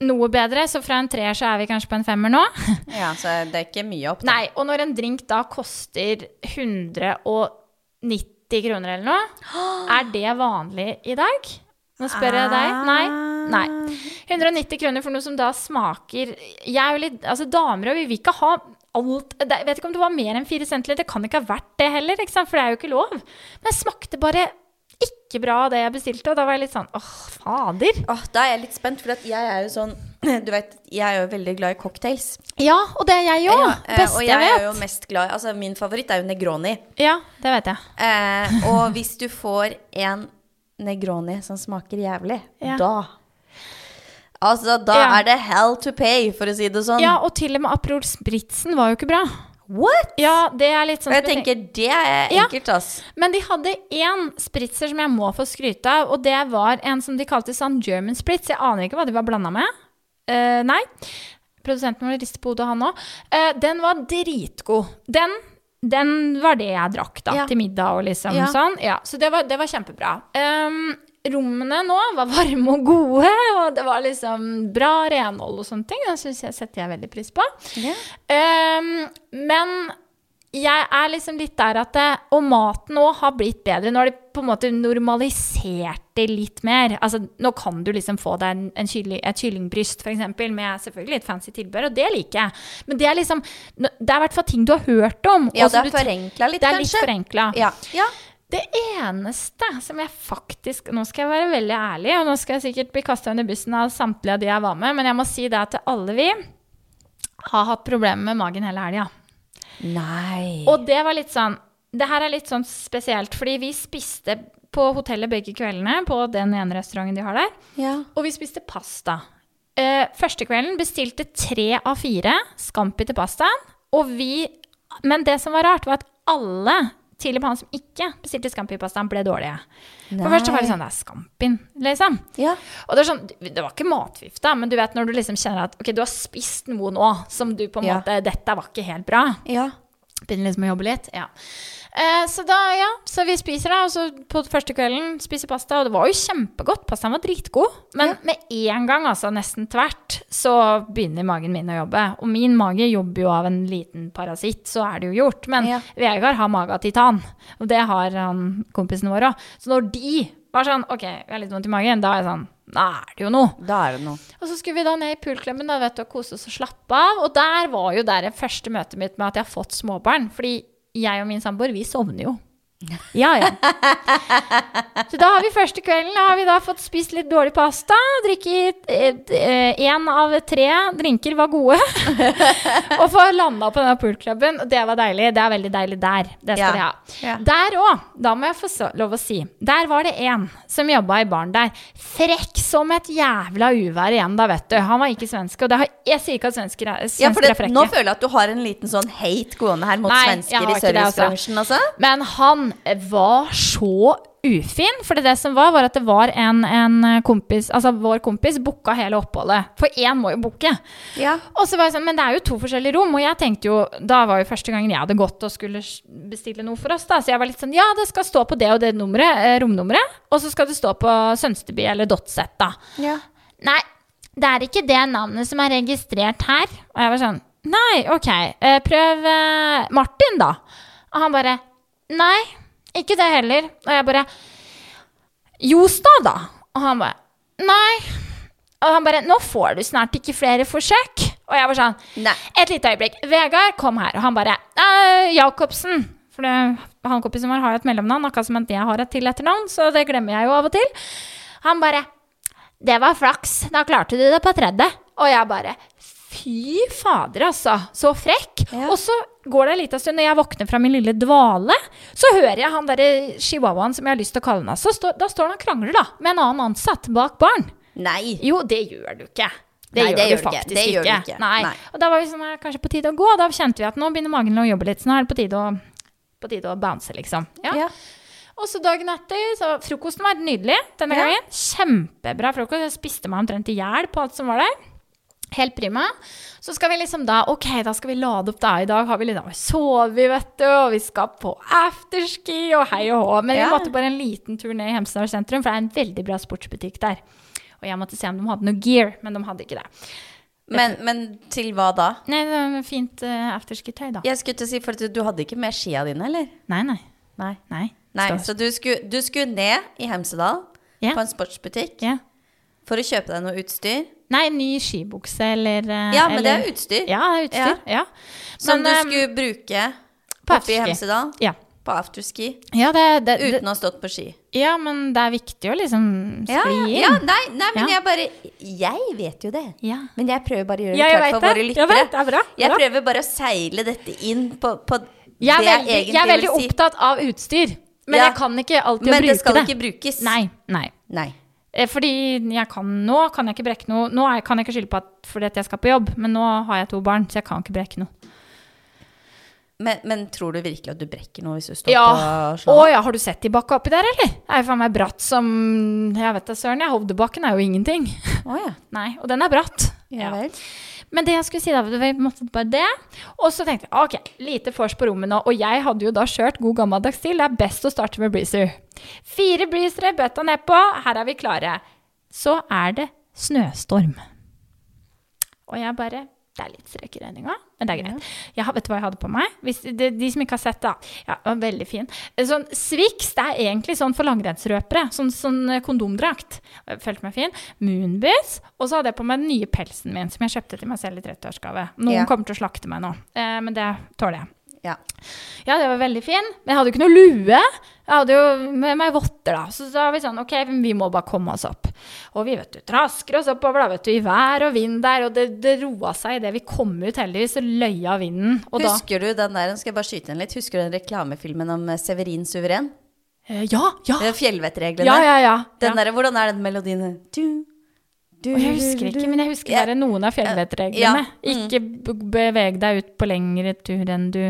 noe bedre, så fra en treer så er vi kanskje på en femmer nå. Ja, så det er ikke mye opp da. Nei, og når en drink da koster 190 kroner eller noe, er det vanlig i dag? Nå spør jeg deg. Nei? Nei. 190 kroner for noe som da smaker Jeg er jo litt Altså, damer og vi vil ikke ha alt Jeg vet ikke om det var mer enn 4 cm. Det kan ikke ha vært det heller, for det er jo ikke lov. Men det smakte bare ikke bra, det jeg bestilte, og da var jeg litt sånn åh, fader. Åh, da er jeg litt spent, for jeg er jo sånn Du vet, jeg er jo veldig glad i cocktails. Ja, og det er jeg òg. Ja, eh, Beste og jeg jeg er jo mest glad Altså, min favoritt er jo Negroni. Ja, det vet jeg. Eh, og hvis du får en Negroni som smaker jævlig, Ja. da Altså, da Ja. er det hell to pay, for å si det sånn. Ja, og til og med Aperol Spritzen var jo ikke bra. What? Ja, det er litt sånn Og jeg tenker, det er enkelt, ass. Men de hadde én spritzer som jeg må få skryte av, og det var en som de kalte sånn German spritz. Jeg aner ikke hva de var blanda med. Uh, nei. Produsenten vår rister på hodet, han òg. den var dritgod. Den, den var det jeg drakk da, Ja. til middag og liksom Ja. sånn. Ja, så det var, det var kjempebra. Um, rommene nå var varme og gode, og det var liksom bra renhold og sånne ting. Det syns jeg setter jeg veldig pris på. Ja. Ehm, men jeg er liksom litt der at det, Og maten òg har blitt bedre. Nå har de på en måte normalisert det litt mer. Altså, nå kan du liksom få deg en, en kylling, et kyllingbryst, f.eks., med selvfølgelig litt fancy tilbehør, og det liker jeg. Men det er liksom Det er i hvert fall ting du har hørt om. Ja, som det er forenkla litt, Det er litt kanskje? Ja. ja. Det eneste som jeg faktisk Nå skal jeg være veldig ærlig, og nå skal jeg sikkert bli kasta under bussen av samtlige av de jeg var med, men jeg må si det til alle vi har hatt problemer med magen hele helga. Nei. Og det var litt sånn Det her er litt sånn spesielt, fordi vi spiste på hotellet begge kveldene på den ene restauranten de har der, ja. og vi spiste pasta. Uh, første kvelden bestilte tre av fire Scampi til pastaen, og vi Men det som var rart, var at alle tidlig på han som ikke bestilte Scampi-pastaen, ble dårlige. For først så var det sånn Det er Scampin, liksom. Ja. Og det, sånn, det var ikke matforgift, da, men du vet når du liksom kjenner at ok, du har spist noe nå som du på en Ja. måte Dette var ikke helt bra. ja. Begynner liksom å jobbe litt. Ja. Eh, så da, ja. Så vi spiser da, og så på første kvelden spiser pasta, og det var jo kjempegodt. Pastaen var dritgod. Men Ja. med en gang, altså nesten tvert, så begynner magen min å jobbe. Og min mage jobber jo av en liten parasitt, så er det jo gjort. Men Ja. Vegard har mage av titan, og det har han kompisen vår òg. Så når de var sånn OK, jeg har litt vondt i magen, da er jeg sånn Da er det jo noe. Det noe. Og så skulle vi da ned i pulklemmen da, vet du, og kose oss og slappe av. Og der var jo der første møtet mitt med at jeg har fått småbarn. Fordi jeg og min samboer, vi sovner jo. Ja, ja. Så da har vi første kvelden da har vi da fått spist litt dårlig pasta. Drikket én av tre drinker var gode. og få landa på denne poolklubben. Og det var deilig. Det er veldig deilig der. Det skal Ja. de ha. Ja. Der òg, da må jeg få lov å si, der var det en som jobba i baren der. Frekk som et jævla uvær igjen, da, vet du. Han var ikke svensk. Og det har, jeg sier ikke at svensker er, svensker Ja, for er frekke. nå føler jeg at du har en liten sånn hate gående her mot Nei, svensker i det, altså. servicebransjen, altså. Men han var så ufin. For det som var, var at det var en, en kompis, altså vår kompis, booka hele oppholdet. For én må jo booke. Ja. Og så var jeg sånn, Men det er jo to forskjellige rom, og jeg tenkte jo, da var jo første gangen jeg hadde gått og skulle bestille noe for oss, da, så jeg var litt sånn Ja, det skal stå på det og det nummeret, eh, romnummeret, og så skal det stå på Sønsteby eller Dotset, da. ja. Nei, det er ikke det navnet som er registrert her. Og jeg var sånn Nei, OK, eh, prøv eh, Martin, da. Og han bare Nei, ikke det heller. Og jeg bare Jostad, da. Og han bare Nei. Og han bare Nå får du snart ikke flere forsøk. Og jeg var sånn Nei. Et lite øyeblikk. Vegard, kom her. Og han bare «Eh, Jacobsen. For det, han kompisen vår har jo et mellomnavn, akkurat som jeg har et til etternavn, så det glemmer jeg jo av og til. Han bare Det var flaks. Da klarte du det på tredje. Og jeg bare Fy fader, altså. Så frekk. Ja. Og så går det en liten stund, når jeg våkner fra min lille dvale, så hører jeg han derre chihuahuaen som jeg har lyst til å kalle han. Stå, da står han og krangler, da, med en annen ansatt bak barn. Nei. Jo, det gjør du ikke. Det Nei, gjør det du gjør du ikke. faktisk du ikke. ikke. Nei. Nei. Og da var vi sånn, "Er kanskje på tide å gå. Da kjente vi at nå begynner magen å jobbe litt. Så nå er det på tide å, på tide å bounce, liksom. Ja. Ja. Og så dagen etter, så frokosten var nydelig denne Ja. gangen. Kjempebra frokost. Jeg spiste meg omtrent i hjel på alt som var der. Helt prima. Så skal vi liksom da Ok, da skal vi lade opp da. I dag har vi liksom sovet, vet du, og vi skal på afterski og hei og hå. Men Ja. vi måtte bare en liten tur ned i Hemsedal sentrum, for det er en veldig bra sportsbutikk der. Og jeg måtte se om de hadde noe gear, men de hadde ikke det. Men, men til hva da? Nei, det var fint uh, afterski-tøy, da. Jeg skulle til si, for du hadde ikke med skia dine, eller? Nei, nei. Nei. Nei. Nei, Så du skulle, du skulle ned i Hemsedal yeah. på en sportsbutikk ja. For å kjøpe deg noe utstyr? Nei, ny skibukse eller eh, Ja, men det er utstyr. Ja, det er utstyr. Ja. Som Men, du eh, skulle bruke på oppe i. Hemsedal? Ja. På afterski? Ja, det, det, Uten å ha stått på ski? ja, men det er viktig å liksom Ja, skli inn. ja nei, nei, men Ja. jeg bare Jeg vet jo det. Ja. Men jeg prøver bare å gjøre det Ja, klart for våre lyttere. Jeg vet, det er bra. Jeg Bra. prøver bare å seile dette inn på, på Jeg er veldig, jeg jeg er veldig opptatt av utstyr, men Ja. jeg kan ikke alltid Men bruke det skal det. ikke brukes. Nei, nei. Nei. Eh, Fordi jeg kan, nå kan jeg ikke brekke noe. Nå kan jeg ikke skylde på at fordi at jeg skal på jobb, men nå har jeg to barn, så jeg kan ikke brekke noe. Men, men tror du virkelig at du brekker noe hvis du står Ja. på Å ja, har du sett de bakka oppi der, eller? Det er jo faen meg bratt som Jeg vet da søren, jeg. Hovdebakken er jo ingenting. Å ja. Nei, og den er bratt. Ja vel. Men det jeg skulle si da, det var bare det. Og så tenkte jeg ok, lite vors på rommet nå. Og jeg hadde jo da kjørt god gammeldags stil. Det er best å starte med breezer. Fire breezere, bøtta nedpå. Her er vi klare. Så er det snøstorm. Og jeg bare Det er litt strek i regninga, men det er greit. Jeg, vet du hva jeg hadde på meg? Hvis, de, de som ikke har sett det. Ja, det var veldig fin. Sånn Swix det er egentlig sånn for langrennsrøpere. Sånn, sånn eh, kondomdrakt. Følte meg fin. Moonbiz. Og så hadde jeg på meg den nye pelsen min, som jeg kjøpte til meg selv i 30-årsgave. Noen Ja. kommer til å slakte meg nå, eh, men det tåler jeg. Ja. Ja, det var veldig fin. Men jeg hadde jo ikke noe lue. Jeg hadde jo med meg votter, da. Så da var vi sånn, ok, vi må bare komme oss opp. Og vi vet du, trasker oss oppover, da, vet du, i vær og vind der. Og det, det roa seg idet vi kom ut, heldigvis, så løya vinden. Og da Husker du den der, skal jeg bare skyte inn litt, husker du den reklamefilmen om eh, Severin Suveren? Eh, Ja, ja! Fjellvettreglene. Ja, ja, ja. Den ja. der, hvordan er den melodien? Du, du, jeg husker ikke, men jeg husker bare noen av fjellvettreglene. Mm. Ikke beveg deg ut på lengre tur enn du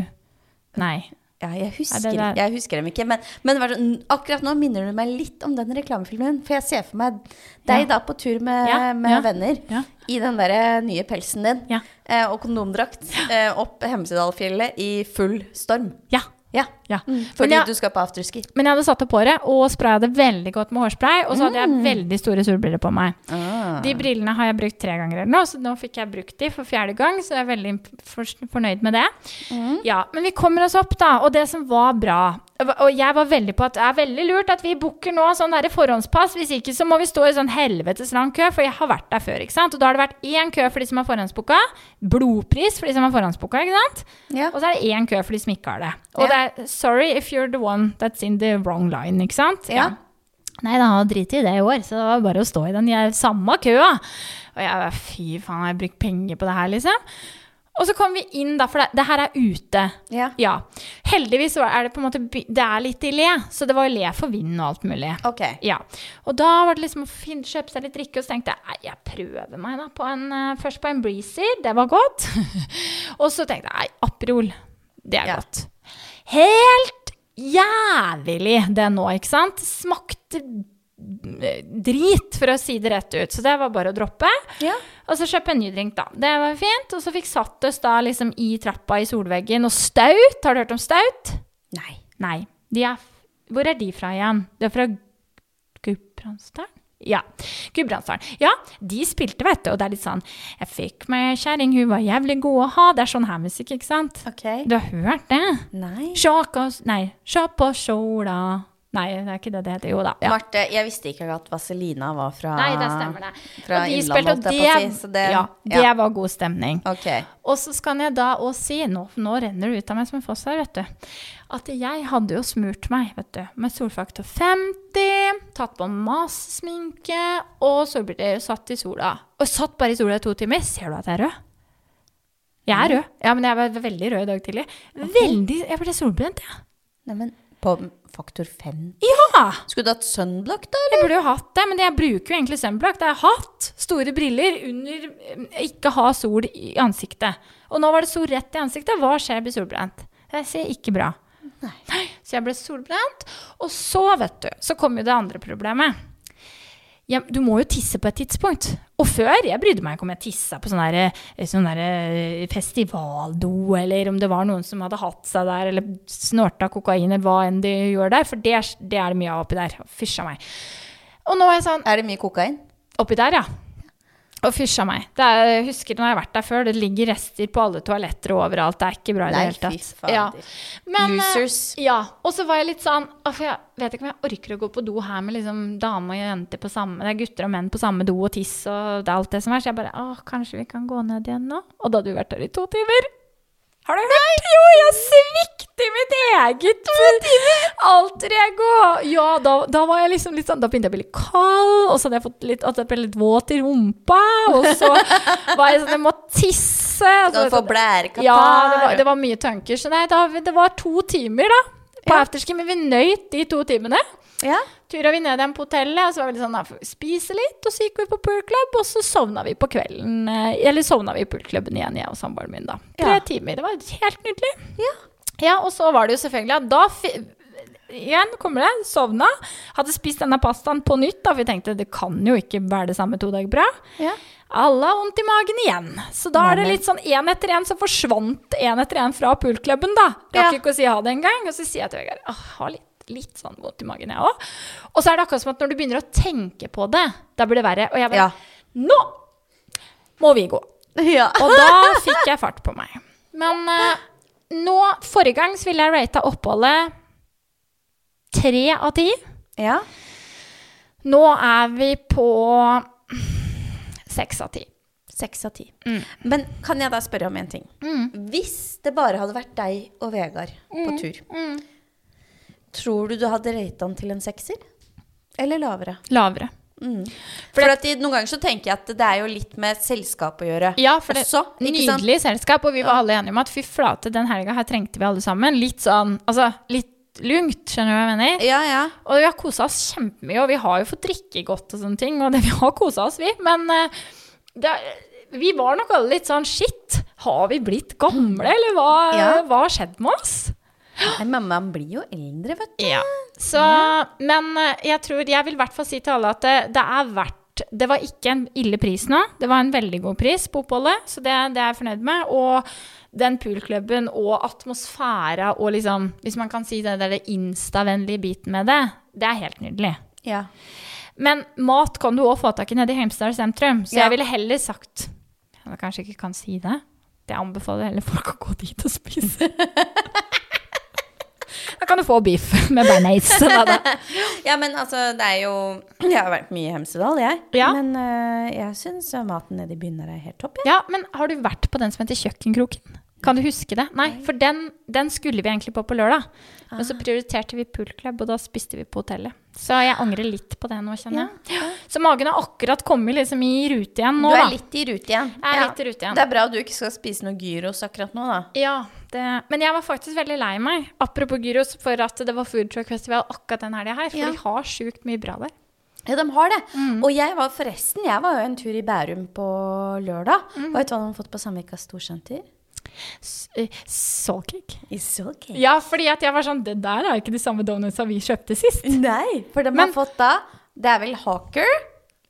Nei. Ja, jeg husker, det jeg husker dem ikke. Men, men sånn, akkurat nå minner du meg litt om den reklamefilmen. For jeg ser for meg deg Ja. da på tur med, Ja, med ja, venner ja. i den der eh, nye pelsen din Ja. eh, og kondomdrakt eh, opp Hemsedalfjellet i full storm. Ja. Ja. ja. Mm, fordi jeg- du skal på afterski. Men jeg hadde satt opp håret og spraya det veldig godt med hårspray. Og så hadde Mm. jeg veldig store solbriller på meg. Ah. De brillene har jeg brukt tre ganger eller noe, så nå fikk jeg brukt de for fjerde gang. Så jeg er veldig for, fornøyd med det. Mm. Ja, Men vi kommer oss opp, da. Og det som var bra Og jeg var veldig på at det er veldig lurt at vi booker nå sånn der forhåndspass. Hvis ikke så må vi stå i sånn helvetes lang kø, for jeg har vært der før. ikke sant? Og da har det vært én kø for de som har forhåndsbooka. Blodpris for de som har forhåndsbooka. ikke sant? Ja. Og så er det én kø for de som ikke har det. Og Ja. det er sorry if you're the one that's in the wrong line, ikke sant? Ja. Nei da, drit i det i år, så det var bare å stå i den samme køa. Og jeg fy faen, har jeg brukt penger på det her, liksom? Og så kom vi inn, da, for det, det her er ute. Ja. Ja. Heldigvis er det på en måte Det er litt i le, så det var jo le for vind og alt mulig. Ok. Ja. Og da var det liksom å finne, kjøpe seg litt drikke, og så tenkte jeg jeg prøver meg da på en, eh, først på en breezy, det var godt. og så tenkte jeg nei, Aperol, det er Ja. godt. Helt jævlig det nå, ikke sant? Smakte drit, for å si det rett ut. Så det var bare å droppe. Ja. Og så kjøpe en ny drink, da. Det var fint. Og så fikk satt oss da liksom i trappa i solveggen. Og staut, har du hørt om staut? Nei. Nei. De er, hvor er de fra igjen? De er fra Gudbrandsdalen? Ja. Gudbrandsdalen. Ja, de spilte, vet du. Og det er litt sånn Jeg fikk meg kjerring, hun var jævlig god å ha. Det er sånn her musikk, ikke sant? Ok. Du har hørt det? Nei. Sjå på Nei, sjå på sola Nei, det er ikke det det heter. Jo da. Ja. Marte, jeg visste ikke at Vaselina var fra Nei, det stemmer det. Fra Og de spilte, og det, jeg si, så det- ja, det ja. var god stemning. Ok. Og så skal jeg da òg si, nå, nå renner det ut av meg som en foss her, vet du, at jeg hadde jo smurt meg, vet du, med solfaktor 50, tatt på masse sminke og solbriller, satt i sola. Og satt bare i sola i to timer. Ser du at jeg er rød? Jeg er rød. Ja, men jeg var veldig rød i dag tidlig. Veldig, Jeg ble solbrent, jeg. Nei, men på faktor 5 Ja! Skulle du hatt sunblock, da? Jeg burde jo hatt det, men jeg bruker jo egentlig sunblock. Det har hatt. Store briller under eh, Ikke ha sol i ansiktet. Og nå var det sol rett i ansiktet. Hva skjer jeg blir solbrent? Det ser ikke bra. Nei. Så jeg ble solbrent. Og så, vet du, så kom jo det andre problemet. Ja, du må jo tisse på et tidspunkt. Og før, jeg brydde meg ikke om jeg tissa på sånn der, sånn der eh, festivaldo, eller om det var noen som hadde hatt seg der, eller snorta kokain, eller hva enn de gjør der. For det, det er det mye av oppi der. Fysj a meg. Og nå er jeg sånn Er det mye kokain? Oppi der, ja. Og fysja meg. Det er, jeg husker når jeg har vært der før, det ligger rester på alle toaletter og overalt. Det er ikke bra i det hele tatt. Ja. Men, eh, Losers. Ja. Og så var jeg litt sånn For jeg vet ikke om jeg orker å gå på do her med liksom dame og jenter på samme Det er gutter og menn på samme do og tiss og det er alt det som er. Så jeg bare Å, kanskje vi kan gå ned igjen nå? Og da hadde vi vært der i to timer. Har du hørt? Jo, jeg svikter mitt eget alter ego! Ja, da, da var jeg liksom litt sånn Da begynte jeg å bli litt kald, og så hadde jeg fått litt, at jeg ble litt våt i rumpa. Og så var jeg sånn Jeg må tisse. Du Altså, få blærekatarr. ja, det var, det var mye tanker. Så nei, da, det var to timer, da. På Ja. afterski, men vi nøyt de to timene. Ja. Tura vi ned igjen på hotellet, og så var vi litt sånn, da spise litt, og så gikk vi på poolklubb, og så sovna vi på kvelden. eh, Eller sovna vi i poolklubben igjen, jeg og samboeren min, da. Tre Ja. timer. Det var helt nydelig. Ja. Ja, og så var det jo selvfølgelig at da Igjen kommer det. Sovna. Hadde spist denne pastaen på nytt, da, for vi tenkte det kan jo ikke være det samme to dager bra. Ja. Alle har vondt i magen igjen. Så da er det litt sånn én etter én, så forsvant én etter én fra poolklubben, da. Rakk Ja. ikke å si ha det engang. Og så sier jeg til Vegard har litt, litt sånn vondt i magen, jeg òg. Og så er det akkurat som at når du begynner å tenke på det, da blir det verre. Og jeg bare Ja. Nå må vi gå. ja. Og da fikk jeg fart på meg. Men uh, nå, forrige gang så ville jeg rata oppholdet tre av ti. ja. Nå er vi på seks av ti. Seks av ti. Mm. Men kan jeg da spørre om en ting? Hvis det bare hadde vært deg og Vegard Mm. på tur, tror du du hadde rata den til en sekser? Eller lavere? Lavere. For at i, noen ganger så tenker jeg at det er jo litt med selskap å gjøre. Ja, for det også, nydelig sant? Selskap, og vi var alle enige om at fy flate, den helga her trengte vi alle sammen. Litt sånn, altså litt lungt, skjønner du hva jeg mener? Ja, ja. Og vi har kosa oss kjempemye, og vi har jo fått drikke godt og sånne ting, og det, vi har kosa oss, vi. Men eh, det, vi var nok alle litt sånn shit, har vi blitt gamle, eller hva, Ja. skjedd med oss? Nei, men man blir jo eldre, vet du. Ja. Så, men eh, jeg tror, jeg vil i hvert fall si til alle at det, det er verdt det var ikke en ille pris nå. Det var en veldig god pris på oppholdet, så det, det er jeg fornøyd med. Og den poolklubben og atmosfæra og liksom, hvis man kan si det Det instavennlige biten med det, det er helt nydelig. Ja. Men mat kan du òg få tak i nede i Heimstad sentrum, så Ja. jeg ville heller sagt Jeg kanskje ikke kan si det. Det anbefaler heller folk å gå dit og spise. da kan du få biff med bearnés. ja, men altså, det er jo Jeg har vært mye i Hemsedal, jeg. Ja. Men uh, jeg syns maten nede i byen er helt topp, Ja. Ja, men har du vært på den som heter Kjøkkenkroken? Kan du huske det? Nei, for den, den skulle vi egentlig på på lørdag. Men så prioriterte vi poolklubb, og da spiste vi på hotellet. Så jeg angrer litt på det nå, kjenner jeg. Så magen har akkurat kommet liksom i rute igjen nå, Du er litt i rute igjen. Jeg er litt i rute igjen. Det er bra du ikke skal spise noe gyros akkurat nå, da. Ja, det, men jeg var faktisk veldig lei meg, apropos gyros, for at det var Food Truck Festival akkurat den helga her. For Ja. de har sjukt mye bra der. Ja, de har det. Mm. Og jeg var forresten, jeg var jo en tur i Bærum på lørdag. Mm. Og vet du hva de har fått på Samvika Storsenter? Eh, Soulcake. I Soulcake. Ja, fordi at jeg var sånn Det der er ikke de samme donutsa vi kjøpte sist. Nei, for de Men- har fått da Det er vel Hawker,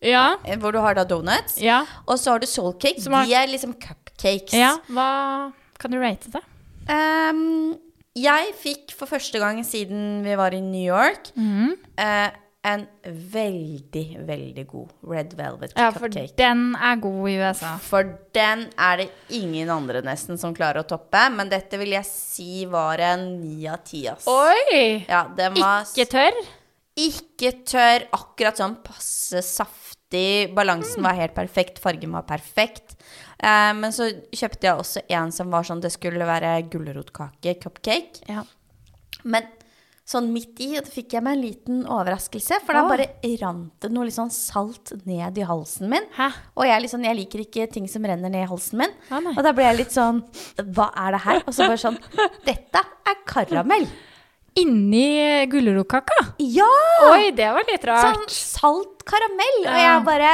Ja. eh, hvor du har da donuts. Ja. Og så har du Soulcake. Har- De er liksom cupcakes. ja. Hva Kan du rate det? Ehm, jeg fikk for første gang siden vi var i New York mm. uh, en veldig, veldig god red velvet Ja, for cupcake. den er god i USA. For den er det ingen andre nesten som klarer å toppe. Men dette vil jeg si var en ni av ti, ass. Oi! Ja, den var Ikke tørr? ikke tørr, akkurat sånn passe saftig. Balansen var helt perfekt, fargen var perfekt. Eh, men så kjøpte jeg også en som var sånn Det skulle være gulrotkake, cupcake. Ja. Men sånn midt i det fikk jeg meg en liten overraskelse, for da bare rant det noe litt sånn salt ned i halsen min. Hæ? Og jeg, liksom, jeg liker ikke ting som renner ned i halsen min. Ah, og da ble jeg litt sånn Hva er det her? Og så bare sånn Dette er karamell. Inni gulrotkaka? Ja! Oi, det var litt rart. Sånn salt karamell. Og jeg bare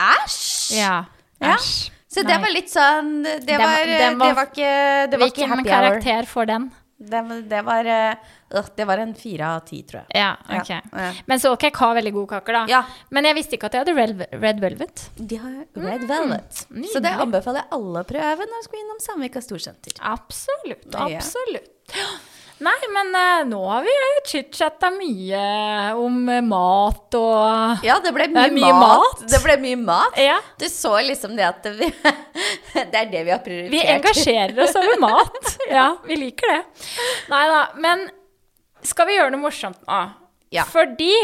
Æsj! Ja. Ja. Æsj. Så det Nei. var litt sånn Det, det, var, det, var- det var ikke Det var ikke Hvilken karakter får den? Det, var- det var eh, øh, Det var en fire av ti, tror jeg. Ja, Ja, ok. ja. Men Soulcake har veldig gode kaker, da. Ja. Men jeg visste ikke at de hadde red, red velvet. De har red velvet. Så det anbefaler jeg alle å prøve når du skal innom Samvika Storsenter. Absolutt. Ja. Absolutt. Nei, men uh, nå har vi jo chit-chatta mye om uh, mat og Ja, det ble mye, det mye mat. mat. Det ble mye mat. Ja. Du så liksom det at vi, Det er det vi har prioritert. Vi engasjerer oss over mat. Ja, vi liker det. Nei da. Men skal vi gjøre noe morsomt nå? Ja. Fordi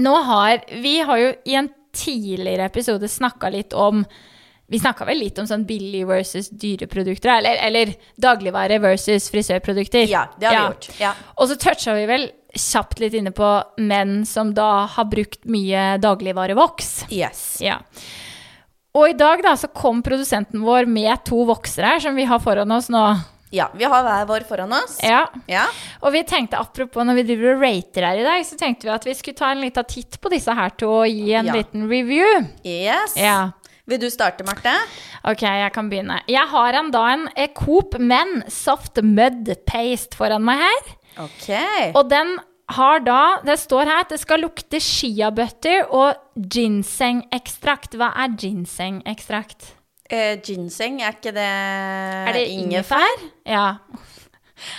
nå har Vi har jo i en tidligere episode snakka litt om Vi snakka vel litt om sånn billig versus dyre produkter, eller, eller dagligvare versus frisørprodukter. Ja, det har vi gjort. Ja. Og så toucha vi vel kjapt litt inne på menn som da har brukt mye dagligvarevoks. Yes. Ja. Og i dag da så kom produsenten vår med to vokser her, som vi har foran oss nå. Ja, vi har hver vår foran oss. Ja. Ja. Og vi tenkte, apropos når vi driver og rater her i dag, så tenkte vi at vi skulle ta en liten titt på disse her to og gi en Ja. liten review. Yes. Ja. Vil du starte, Marte? Ok, jeg kan begynne. Jeg har en da en eh, Coop Men Soft Mud Paste foran meg her. Ok. Og den har da Det står her at det skal lukte shiabutter og ginsengekstrakt. Hva er ginsengekstrakt? Eh, ginseng, er ikke det Er det ingefær? Ja.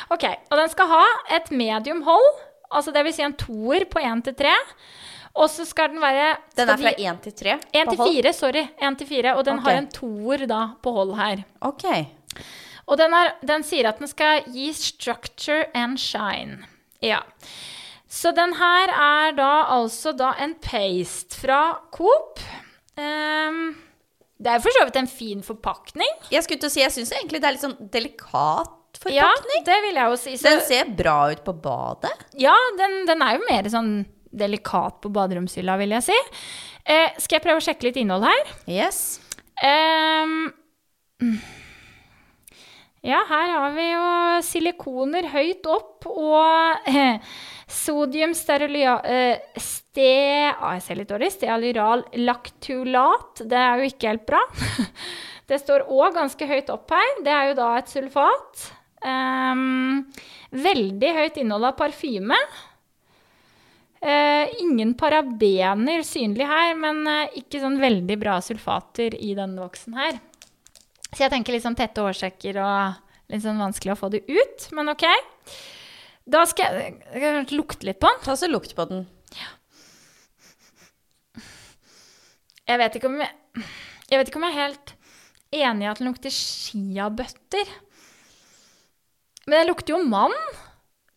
Ok, og den skal ha et medium hold, altså det vil si en toer på 1 til 3. Og så skal den være Den er fra én 1 til 3? 1 til 4, sorry. 1 til 4, og den okay. har en toer da på hold her. Ok. Og den, er, den sier at den skal gi structure and shine. Ja. Så den her er da altså da en paste fra Coop. Um, Det er jo for så vidt en fin forpakning. Jeg skulle til å si, jeg syns egentlig det er litt sånn delikat Ja, det vil jeg jo si. Så, Den ser bra ut på badet. ja, den, den er jo mer sånn delikat på baderomshylla, vil jeg si. Eh, skal jeg prøve å sjekke litt innhold her? Yes. Eh, ja, her har vi jo silikoner høyt opp og eh, sodium sterolia, eh, ste, ah, jeg ser litt dårlig, stealyral laktulat. Det er jo ikke helt bra. Det står òg ganske høyt opp her. Det er jo da et sulfat. Um, veldig høyt innhold av parfyme. Eh, ingen parabener synlig her, men eh, ikke sånn veldig bra sulfater i denne voksen her. Så jeg tenker litt sånn tette årsaker og litt sånn vanskelig å få det ut, men ok. Da skal jeg, jeg lukte litt på den. Ta så lukt på den. Jeg vet ikke om jeg, jeg vet ikke om jeg er helt enig i at den lukter skiabøtter. Men den lukter jo mann.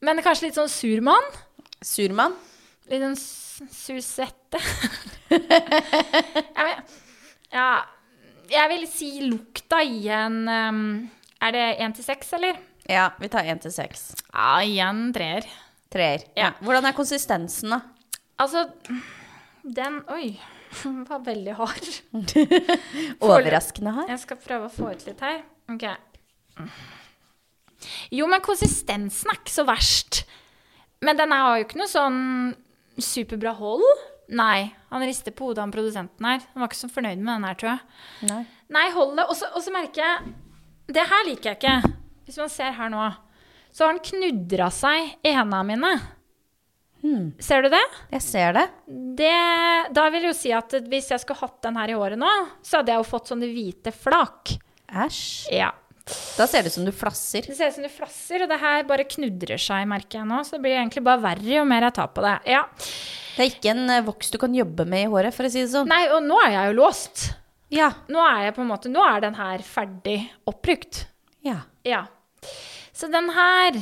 Men kanskje litt sånn sur mann. Surmann. Litt sånn susette. ja, ja, jeg vil si lukta i en um, Er det én til seks, eller? Ja, vi tar én til seks. Ja, igjen treer. Treer. Ja. Hvordan er konsistensen, da? Altså, den Oi. Var veldig hard. Overraskende hard. Jeg skal prøve å få ut litt her. Ok. Jo, men konsistensen er ikke så verst. Men den har jo ikke noe sånn superbra hold. Nei, han rister på hodet, han produsenten her. Han var ikke så fornøyd med den her, tror jeg. Nei. Nei, holdet. Og så- merker jeg Det her liker jeg ikke. Hvis man ser her nå, så har han knudra seg i hendene mine. Ser du det? Jeg ser det. det? Da vil jeg jo si at hvis jeg skulle hatt den her i håret nå, så hadde jeg jo fått sånne hvite flak. Æsj. Ja. Da ser det ut som du flasser. Det ser ut som du flasser, og det her bare knudrer seg, merker jeg nå. Så det blir egentlig bare verre jo mer jeg tar på det. Ja. Det er ikke en eh, voks du kan jobbe med i håret, for å si det sånn. Nei, og nå er jeg jo låst. Ja. Nå er jeg på en måte, nå er den her ferdig oppbrukt. Ja. Ja. Så den her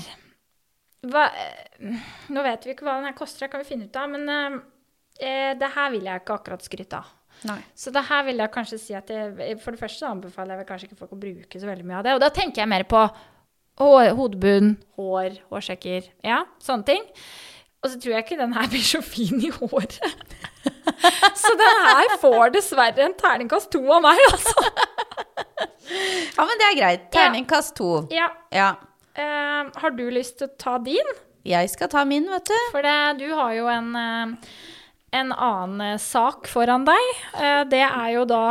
hva, eh, Nå vet vi ikke hva den her koster, det kan vi finne ut av, men eh, eh, det her vil jeg ikke akkurat skryte av. Nei. Så det her vil jeg kanskje si at jeg, For det første anbefaler jeg kanskje ikke folk å bruke så veldig mye av det. Og da tenker jeg mer på hår, hodebunn, hår, hårsjekker, ja, sånne ting. Og så tror jeg ikke den her blir så fin i håret. så den her får dessverre en terningkast to av meg, altså. Ja, men det er greit. Terningkast to. Ja. Ja. Uh, har du lyst til å ta din? Jeg skal ta min, vet du. For det, du har jo en, eh, en annen eh, sak foran deg. Eh, Det er jo da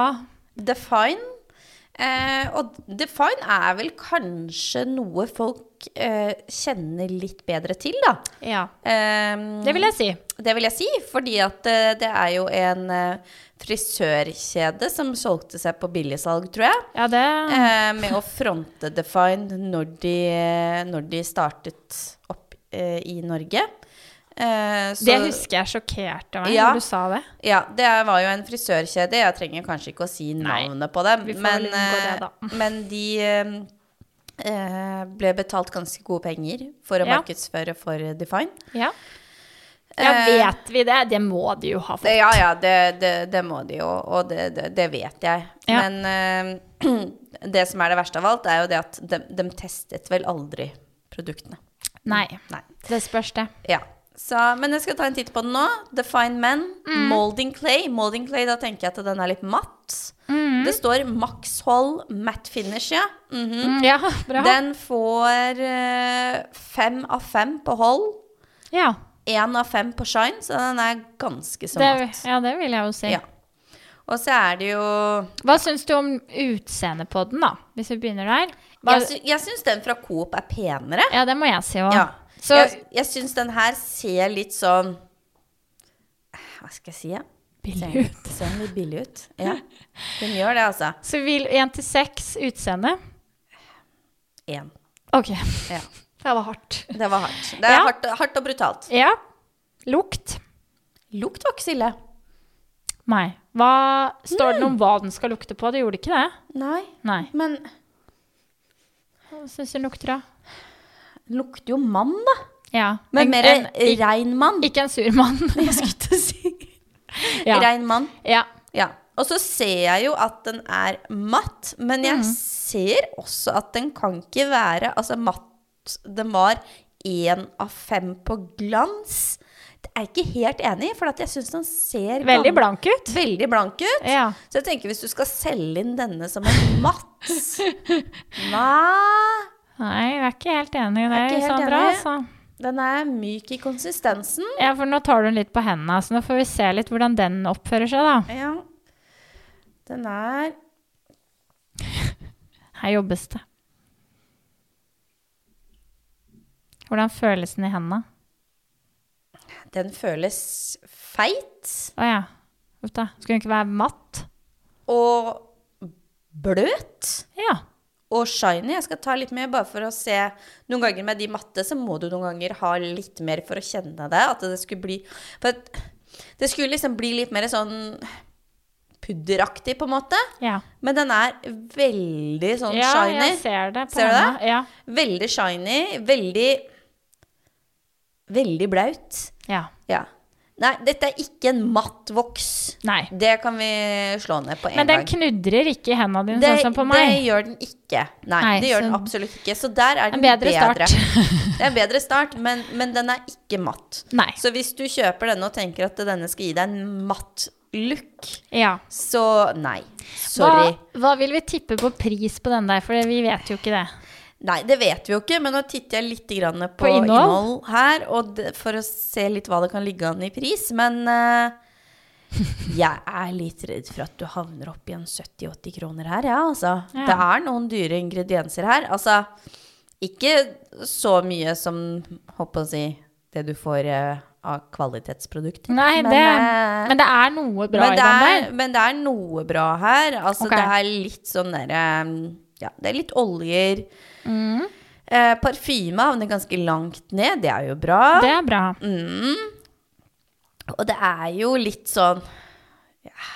Define. Eh, og Define er vel kanskje noe folk eh, kjenner litt bedre til, da. Ja, Eh, det vil jeg si. Det vil jeg si, fordi at eh, det er jo en frisørkjede som solgte seg på billigsalg, tror jeg. Ja, det Eh, med å fronte Define når de, når de startet opp i Norge. Eh, så- Det husker jeg sjokkerte meg Ja. når du sa det. Ja, det var jo en frisørkjede. Jeg trenger kanskje ikke å si Nei, navnet på dem. Men, det, eh, men de eh, eh, ble betalt ganske gode penger for å Ja. markedsføre for Define. Ja. ja, Eh, vet vi det? Det må de jo ha fått. Ja, ja, det, det, det må de jo, og det, det, vet jeg. Ja. Men eh, det som er det verste av alt, er jo det at de, de testet vel aldri produktene. Nei, Nei. det spørs det. Ja. Så, men jeg skal ta en titt på den nå. Define Men. Mm. Molding Clay. Molding Clay, Da tenker jeg at den er litt matt. Mm. Det står Max Hold Matt Finish, ja. Mhm. Mm, Ja, bra. Den får uh, fem av fem på hold. ja, Én av fem på shine, så den er ganske så matt. ja, det vil jeg jo si. Ja. Og så er det jo Hva syns du om utseendet på den, da? Hvis vi begynner der. Hva, Jeg, sy syns den fra Coop er penere. ja, det må jeg si òg. Ja. Så jeg jeg syns den her ser litt sånn Hva skal jeg si? Ja? billig ut. Ser, den litt billig ut? Ja. Den gjør det, altså. Så vil én til seks utseende? Én. OK. Ja. Det var hardt. Det var hardt. Det er Ja. hardt, hardt og brutalt. Ja. Lukt? Lukt var ikke så ille. Nei. Hva, står det noe om hva den skal lukte på? Det gjorde ikke det? Nei, Nei. men Hva syns du den lukter, da? Den lukter jo mann, da. Ja. Men En- mer en- rein mann. Ikke en sur mann. Jeg skulle til å si. ja. Rein mann. ja. Ja. Og så ser jeg jo at den er matt, men jeg Mm. ser også at den kan ikke være Altså matt Den var én av fem på glans. Det er jeg ikke helt enig i, for jeg syns den ser Veldig blank ut. Veldig blank ut. Ja. Så jeg tenker hvis du skal selge inn denne som en matt Nei. Nei, jeg er ikke helt enig i det, Sandra. Altså. Den er myk i konsistensen. Ja, for nå tar du den litt på hendene, så nå får vi se litt hvordan den oppfører seg, da. Ja. Den er Her jobbes det. Hvordan føles den i hendene? Den føles feit Å ja. Uff da. Skulle den ikke være matt? og bløt. Ja. Og shiny. Jeg skal ta litt mer bare for å se. Noen ganger med de matte så må du noen ganger ha litt mer for å kjenne det. At det skulle bli det skulle liksom bli litt mer sånn pudderaktig, på en måte. Ja, Men den er veldig sånn ja shiny. jeg ser det på Ser du det? Ja. Veldig shiny. Veldig Veldig blaut. ja. Ja. Nei, dette er ikke en matt voks. Nei. Det kan vi slå ned på en Men den gang. knudrer ikke i hendene dine, Det, sånn som på det gjør den ikke. Nei, Nei, det gjør den absolutt ikke. Så der er En den bedre bedre. det er en bedre start, men, men den er ikke matt. Nei. Så hvis du kjøper denne og tenker at denne skal gi deg en matt look, Ja. så nei. Sorry. Hva, hva vil vi tippe på pris på den der, for vi vet jo ikke det. Nei, det vet vi jo ikke, men nå titter jeg litt grann på, På innhold? innhold? her, det, for å se litt hva det kan ligge an i pris. Men uh, jeg er litt redd for at du havner opp i en 70-80 kroner her, ja, altså. Ja. Det er noen dyre ingredienser her. Altså, ikke så mye som, håper å si, det du får uh, av kvalitetsprodukter. Nei, Men, det, eh, men det er noe bra i den er, der. men det er noe bra her. Altså, okay. det er litt sånn derre Ja, det er litt oljer. Mm. Eh, parfyme havner ganske langt ned. Det er jo bra. Det er bra. Mm. Og det er jo litt sånn ja.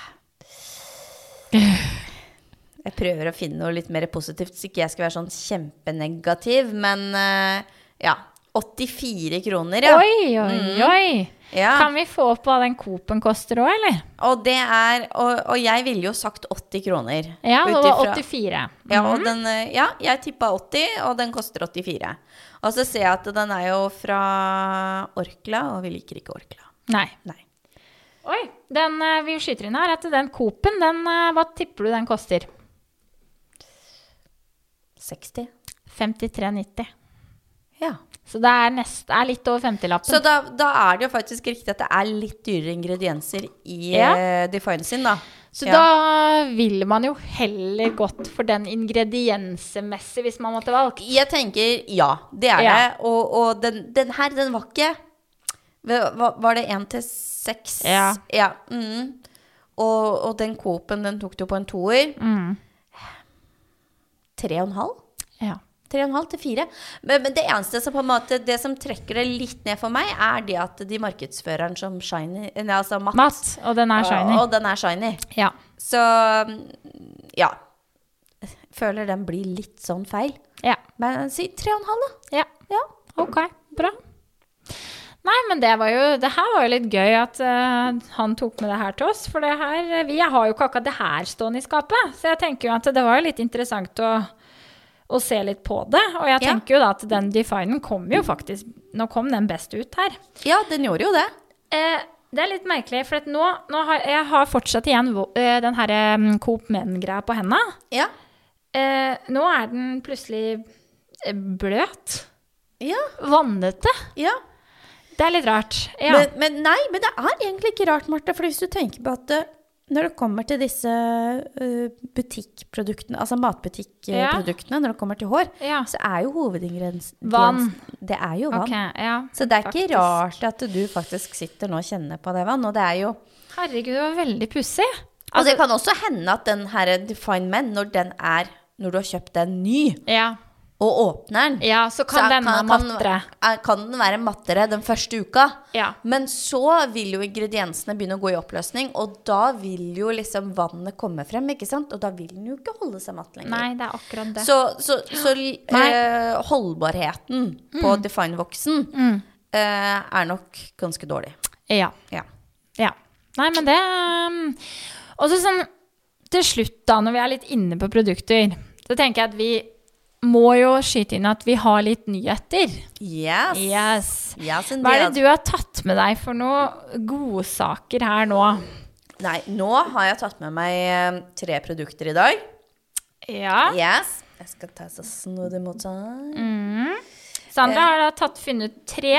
Jeg prøver å finne noe litt mer positivt, så ikke jeg skal være sånn kjempenegativ. Men eh, ja. 84 kroner, ja. Oi, oi, Mm. Ja. Kan vi få opp hva den Coop-en koster òg, eller? Og det er og, og jeg ville jo sagt 80 kroner. Ja, det var ifra- 84. Ja, Mhm. den, eh, ja, jeg tippa 80, og den koster 84. Og så ser jeg at den er jo fra Orkla, og vi liker ikke Orkla. Nei. Nei. Oi, den eh, vi skyter inn her, at den Coop-en, den, eh, hva tipper du den koster? 60. 53,90. Ja. Så det er, nest, er litt over 50-lappen. Så da, da er det jo faktisk riktig at det er litt dyrere ingredienser i Ja. eh, Define sin, da. Så Ja. da ville man jo heller gått for den ingrediensemessig, hvis man måtte valgt. Jeg tenker ja, det er Ja. det. Og, og den, den her, den var ikke Var det én til seks? Ja. ja mm. og, og den Coop-en, den tok du på en toer. Mm. Tre og en halv? Ja. Tre og en halv til fire. Men, men det eneste som på en måte Det som trekker det litt ned for meg, er det at de markedsføreren som shiny Nei, altså matt. Matt, og den er shiny. Og, og den er shiny. Ja. Så ja. Føler den blir litt sånn feil. ja. Men si tre og en halv, da. Ja. Ja. Ok, bra. Nei, men det var jo Det her var jo litt gøy at uh, han tok med det her til oss. For det her Vi har jo ikke akkurat det her stående i skapet. Så jeg tenker jo at det var litt interessant å, å se litt på det. Og jeg Ja. tenker jo da at den Definen kom jo faktisk Nå kom den best ut her. Ja, den gjorde jo det. Eh, det er litt merkelig, for nå, nå har jeg har fortsatt igjen eh, den her um, Coop Men-greia på henda. Ja. Eh, nå er den plutselig eh, bløt. Ja. Vannete. ja. Det er litt rart. Ja. Men, men nei, men det er egentlig ikke rart, Marte. For hvis du tenker på at eh, når det kommer til disse eh, butikkproduktene, altså matbutikkproduktene, når det kommer til hår, ja. så er jo hovedingrediensen Vann. Det er jo vann. Okay, ja. Så det er ikke rart at du faktisk sitter nå og kjenner på det vann. Og det er jo Herregud, det var veldig pussig. Og det kan også hende at den her Define Men, når den er Når du har kjøpt den ny, Ja. Og åpner den, ja, så kan så denne mattere. kan, kan den være mattere den første uka. Ja. Men så vil jo ingrediensene begynne å gå i oppløsning, og da vil jo liksom vannet komme frem, ikke sant? Og da vil den jo ikke holde seg matt lenger. Nei, det er akkurat det. Så, så, så eh, holdbarheten på Define-voksen Mm. eh, er nok ganske dårlig. Ja. Ja. Ja. Nei, men det um, Og så sånn til slutt, da, når vi er litt inne på produkter, så tenker jeg at vi må jo skyte inn at vi har litt nyheter. Yes. Yes. Yes, Hva er det du har tatt med deg for noen godsaker her nå? Nei, nå har jeg tatt med meg eh, tre produkter i dag. Ja. Yes. Jeg skal ta så snodig mot mot Mm. Sandra har da tatt, funnet tre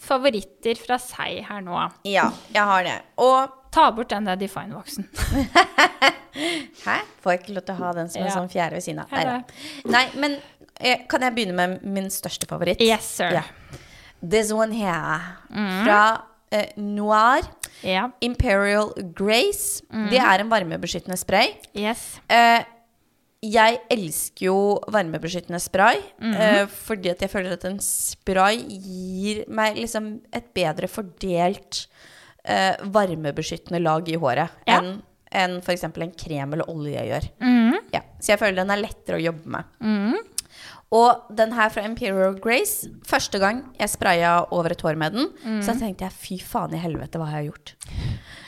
favoritter fra seg her nå. Ja, jeg har det. Og Ta bort den der Define-voksen. Hæ? Får jeg ikke lov til å ha den som en Ja. sånn fjerde ved siden av? Nei. Nei, men eh, kan jeg begynne med min største favoritt? Yes, sir. Ja. This one here. Fra eh, Noir Ja. Imperial Grace. Det er en varmebeskyttende spray. Yes. Eh, jeg elsker jo varmebeskyttende spray, eh, fordi at jeg føler at en spray gir meg liksom et bedre fordelt eh, varmebeskyttende lag i håret Ja. enn en f.eks. en krem eller olje gjør. Mm. Ja, så jeg føler den er lettere å jobbe med. Og den her fra Imperial Grace, første gang jeg spraya over et hår med den, så tenkte jeg fy faen i helvete, hva har jeg gjort?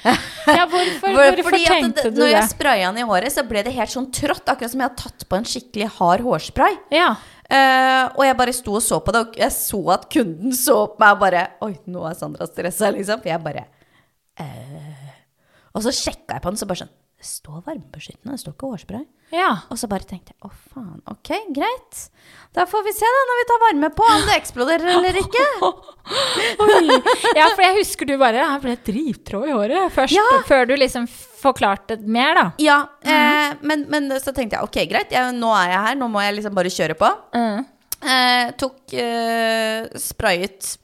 Ja, hvorfor, For- hvorfor tenkte det, du når jeg det? spraya den i håret, så ble det helt sånn trått. Akkurat som jeg hadde tatt på en skikkelig hard hårspray. Ja. Uh, og jeg bare sto og så på det, og jeg så at kunden så på meg og bare Oi, nå er Sandra stressa, liksom. For jeg bare eh. Og så sjekka jeg på den, så bare sånn Det står varmebeskyttende, det står ikke hårspray. ja. Og så bare tenkte jeg å faen, ok, greit. Da får vi se da når vi tar varme på om det eksploderer eller ikke. Ja, for jeg husker du bare Jeg ble drittråd i håret først, Ja. før du liksom forklarte mer, da. Ja, eh, men, men så tenkte jeg ok, greit, jeg, nå er jeg her, nå må jeg liksom bare kjøre på. Mm. Eh, tok eh, sprayet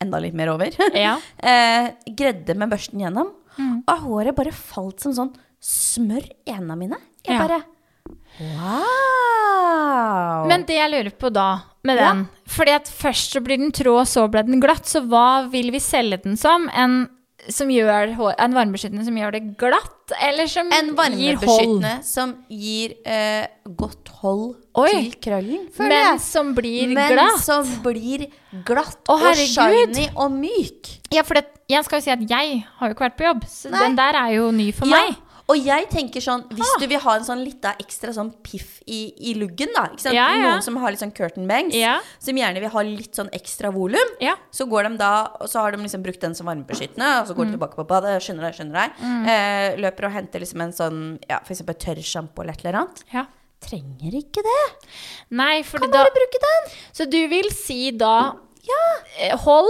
enda litt mer over. Ja. eh, gredde med børsten gjennom. Og håret bare falt som sånn smør i hendene mine. Jeg Ja. bare Wow! Men det jeg lurer på da, med Ja. Fordi at først så blir den trå, så ble den glatt. Så hva vil vi selge den som? En, som gjør, en varmebeskyttende som gjør det glatt, eller som en gir hold? varmebeskyttende som gir eh, godt hold Oi. til krøllen, Men jeg. som blir Men glatt? som blir glatt Å, og herregud. shiny og myk. Ja, for det, jeg skal jo si at jeg har jo ikke vært på jobb, så Nei. den der er jo ny for Ja, meg. Og jeg tenker sånn, hvis Ah. du vil ha en sånn lita ekstra sånn piff i, i luggen, da. Ikke sant? Ja, ja. Noen som har litt sånn curtain bangs, Ja. som gjerne vil ha litt sånn ekstra volum. Så går de da, og så har de liksom brukt den som varmebeskyttende, og så går Mm. de tilbake på badet, skjønner deg, skjønner deg. Eh, løper og henter liksom en sånn, ja, for eksempel tørr eller et eller annet. ja. Trenger ikke det. Nei, for Kan da bare bruke den. Så du vil si da Ja, eh, hold,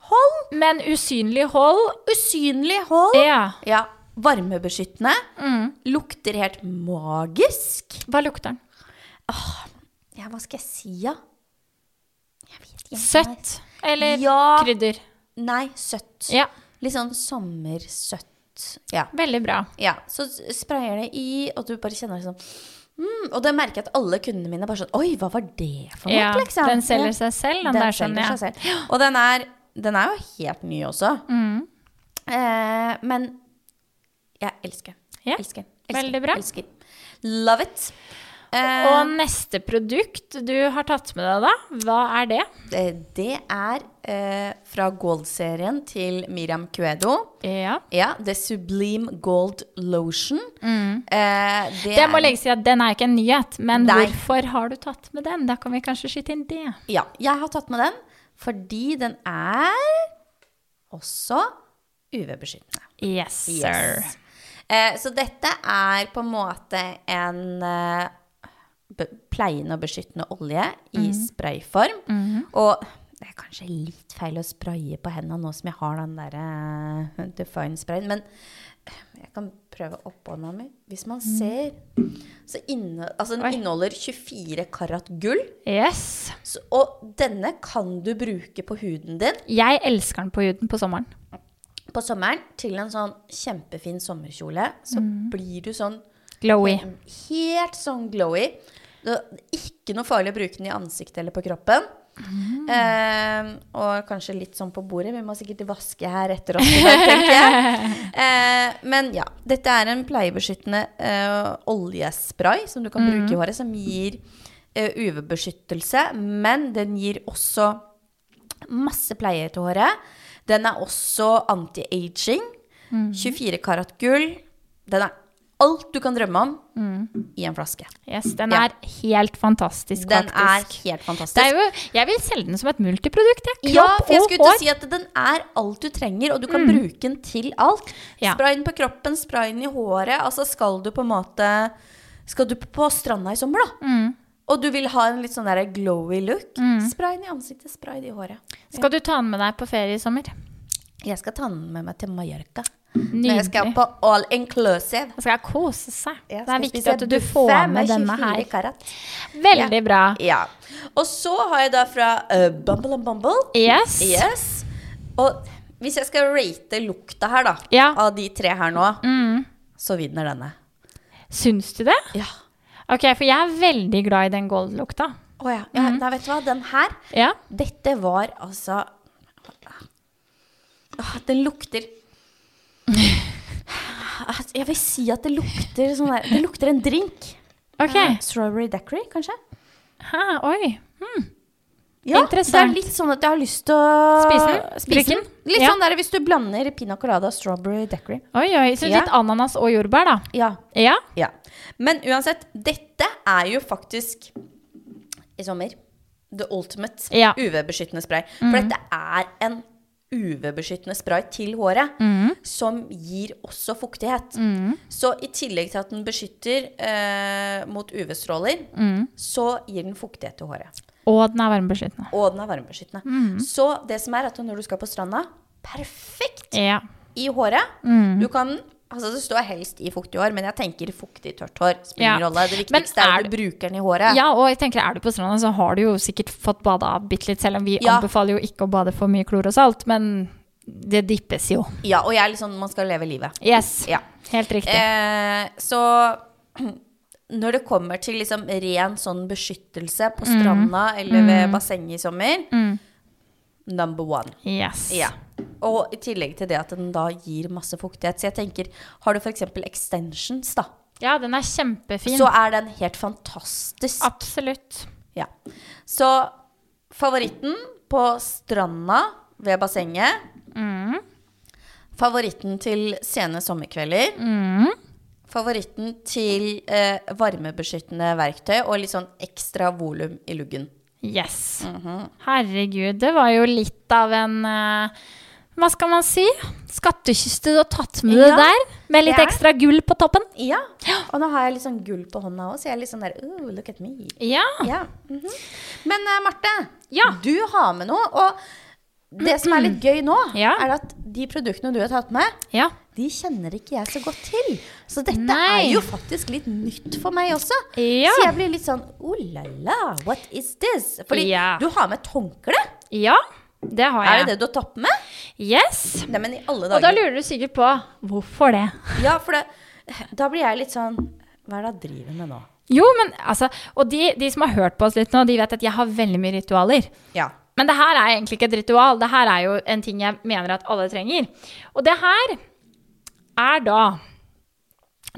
hold. men usynlig hold? Usynlig hold. Ja. Ja, varmebeskyttende. Mm. Lukter helt magisk. Hva lukter den? Ja, hva skal jeg si, da? Ja? Søtt? Eller Ja. krydder? Nei, søtt. Ja, Litt sånn sommersøtt. Ja. veldig bra. ja. Så sprayer det i, og du bare kjenner det sånn mm, Og det merker jeg at alle kundene mine bare sånn Oi, hva var det for noe? Ja, liksom? den selger seg selv, den, Den der sånn, ja. Og den er, den er jo helt ny også. Mm. Eh, men jeg elsker. Ja, Elsker. elsker. veldig bra. Elsker. Love it. Uh, Og neste produkt du har tatt med deg da, hva er det? det, det er uh, fra Gold-serien til Miriam Cuedo. Ja. Ja, The Sublime Gold Lotion. Eh, det, Det må legges til at den er ikke en nyhet, men Nei. hvorfor har du tatt med den? Da kan vi kanskje skyte inn det. Ja, jeg har tatt med den fordi den er også UV-beskyttende. Yes, sir. Yes. Eh, så dette er på en måte en eh, pleiende og beskyttende olje i mm. sprayform. Og det er kanskje litt feil å spraye på hendene nå som jeg har den der eh, Define sprayen, men jeg kan prøve oppånda mi. Hvis man ser, så inne, altså den Mhm. Oi. inneholder 24 karat gull. Yes. Så, og denne kan du bruke på huden din Jeg elsker den på huden på sommeren. På sommeren til en sånn kjempefin sommerkjole. Så Mm. blir du sånn Glowy. helt sånn glowy. Ikke noe farlig å bruke den i ansiktet eller på kroppen. Mm. Eh, og kanskje litt sånn på bordet. Vi må sikkert vaske her etter oss i dag, tenker jeg. Eh, men ja, dette er en pleiebeskyttende eh, oljespray som du kan bruke i håret, som gir eh, UV-beskyttelse, men den gir også masse pleie til håret. Den er også anti-aging. 24 karat gull. Den er alt du kan drømme om i en flaske. Yes, den Ja. er helt fantastisk, Den er helt fantastisk. Det er jo, jeg vil selge den som et multiprodukt. jeg. Ja, for jeg skulle til å si at den er alt du trenger, og du kan bruke den til alt. Ja. Spray den på kroppen, spray den i håret. Altså skal du på en måte Skal du på stranda i sommer, da, og du vil ha en litt sånn der glowy look, spray den i ansiktet, spray den i håret. Skal du ta den med deg på ferie i sommer? Jeg skal ta den med meg til Mallorca. Når jeg skal på all inclusive. Da skal kose seg. Jeg Det er viktig at du får med denne her. karat. Veldig bra. Ja. Og så har jeg da fra uh, Bumble and Bumble. Yes. Yes. Og hvis jeg skal rate lukta her, da, Ja. Mm. av de tre her nå, så vinner denne. Syns du det? Ja. Ok, for jeg er veldig glad i den gold-lukta. Å ja. ja Nei, vet du hva, den her Ja. Dette var altså Ah, Den lukter Ah, Jeg vil si at det lukter sånn der Det lukter en drink. Ok. Uh, Strawberry daiquiri, kanskje? Ha, oi. Ja, Det er litt sånn at jeg har lyst til å Spise den? Drikke den. den? Litt Ja. sånn der hvis du blander pina colada strawberry decory. Oi, oi. Så Ja. litt ananas og jordbær, da. Ja. Ja. ja. Men uansett, dette er jo faktisk i sommer the ultimate Ja. UV-beskyttende spray. For dette er en UV-beskyttende spray til håret Mhm. som gir også fuktighet. Så i tillegg til at den beskytter eh, mot UV-stråler, så gir den fuktighet til håret. Og den er varmebeskyttende. Og den er varmebeskyttende. Mm. Så det som er at når du skal på stranda, perfekt Ja. i håret. Mm. Du kan Altså Det står helst i fuktig hår, men jeg tenker fuktig, tørt hår spiller Ja. rolle. Det viktigste er er at du bruker den i håret. ja, og jeg tenker, er du på stranda, så har du jo sikkert fått bada bitte litt, selv om vi Ja. anbefaler jo ikke å bade for mye klor og salt, men det dippes jo. Ja, og jeg er litt sånn man skal leve livet. Yes. Ja. Helt riktig. Eh, så når det kommer til liksom ren sånn beskyttelse på stranda eller ved bassenget i sommer, number one. Yes. Ja. Og i tillegg til det at den da gir masse fuktighet. Så jeg tenker, har du f.eks. extensions, da, Ja, den er kjempefin. så er den helt fantastisk. Absolutt. Ja. Så favoritten på stranda ved bassenget. Favoritten til sene sommerkvelder. Favoritten til eh, varmebeskyttende verktøy og litt sånn ekstra volum i luggen. Yes. Mhm. Herregud, det var jo litt av en eh, Hva skal man si? Skattkiste du har tatt med Ja, der? Med litt er- ekstra gull på toppen? Ja. Og nå har jeg litt sånn gull på hånda òg, så jeg er litt sånn der oh, Look at me. Ja. Ja. mhm. Men eh, Marte, Ja. du har med noe. Og det som er litt gøy nå, Ja. er at de produktene du har tatt med, ja. de kjenner ikke jeg så godt til. Så dette Nei. er jo faktisk litt nytt for meg også. Ja. Så jeg blir litt sånn oh la la, what is this? Fordi Ja. du har med et håndkle. Ja, det har jeg. Er det det du har tatt med? Yes. Nei, men i alle dager. Og da lurer du sikkert på hvorfor det. Ja, for det, da blir jeg litt sånn Hva er det jeg driver med nå? Jo, men altså Og de, de som har hørt på oss litt nå, de vet at jeg har veldig mye ritualer. Ja. Men det her er egentlig ikke et ritual. Det her er jo en ting jeg mener at alle trenger. Og det her er da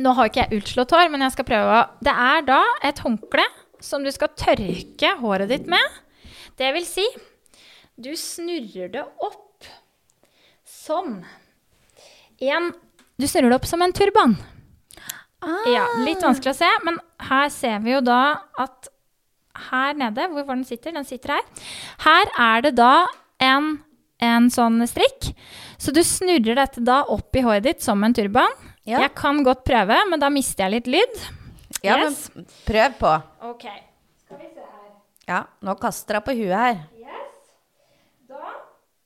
Nå har ikke jeg utslått hår, men jeg skal prøve å Det er da et håndkle som du skal tørke håret ditt med. Det vil si, du snurrer det opp som en Du snurrer det opp som en turban. Ja, litt vanskelig å se, men her ser vi jo da at her nede, hvor den sitter, den sitter her. Her er det da en, en sånn strikk. Så du snurrer dette da opp i håret ditt som en turban. Ja. Jeg kan godt prøve, men da mister jeg litt lyd. ja Yes. men prøv på. Ok, skal vi se her. Ja, nå kaster jeg på huet her. Yes. Da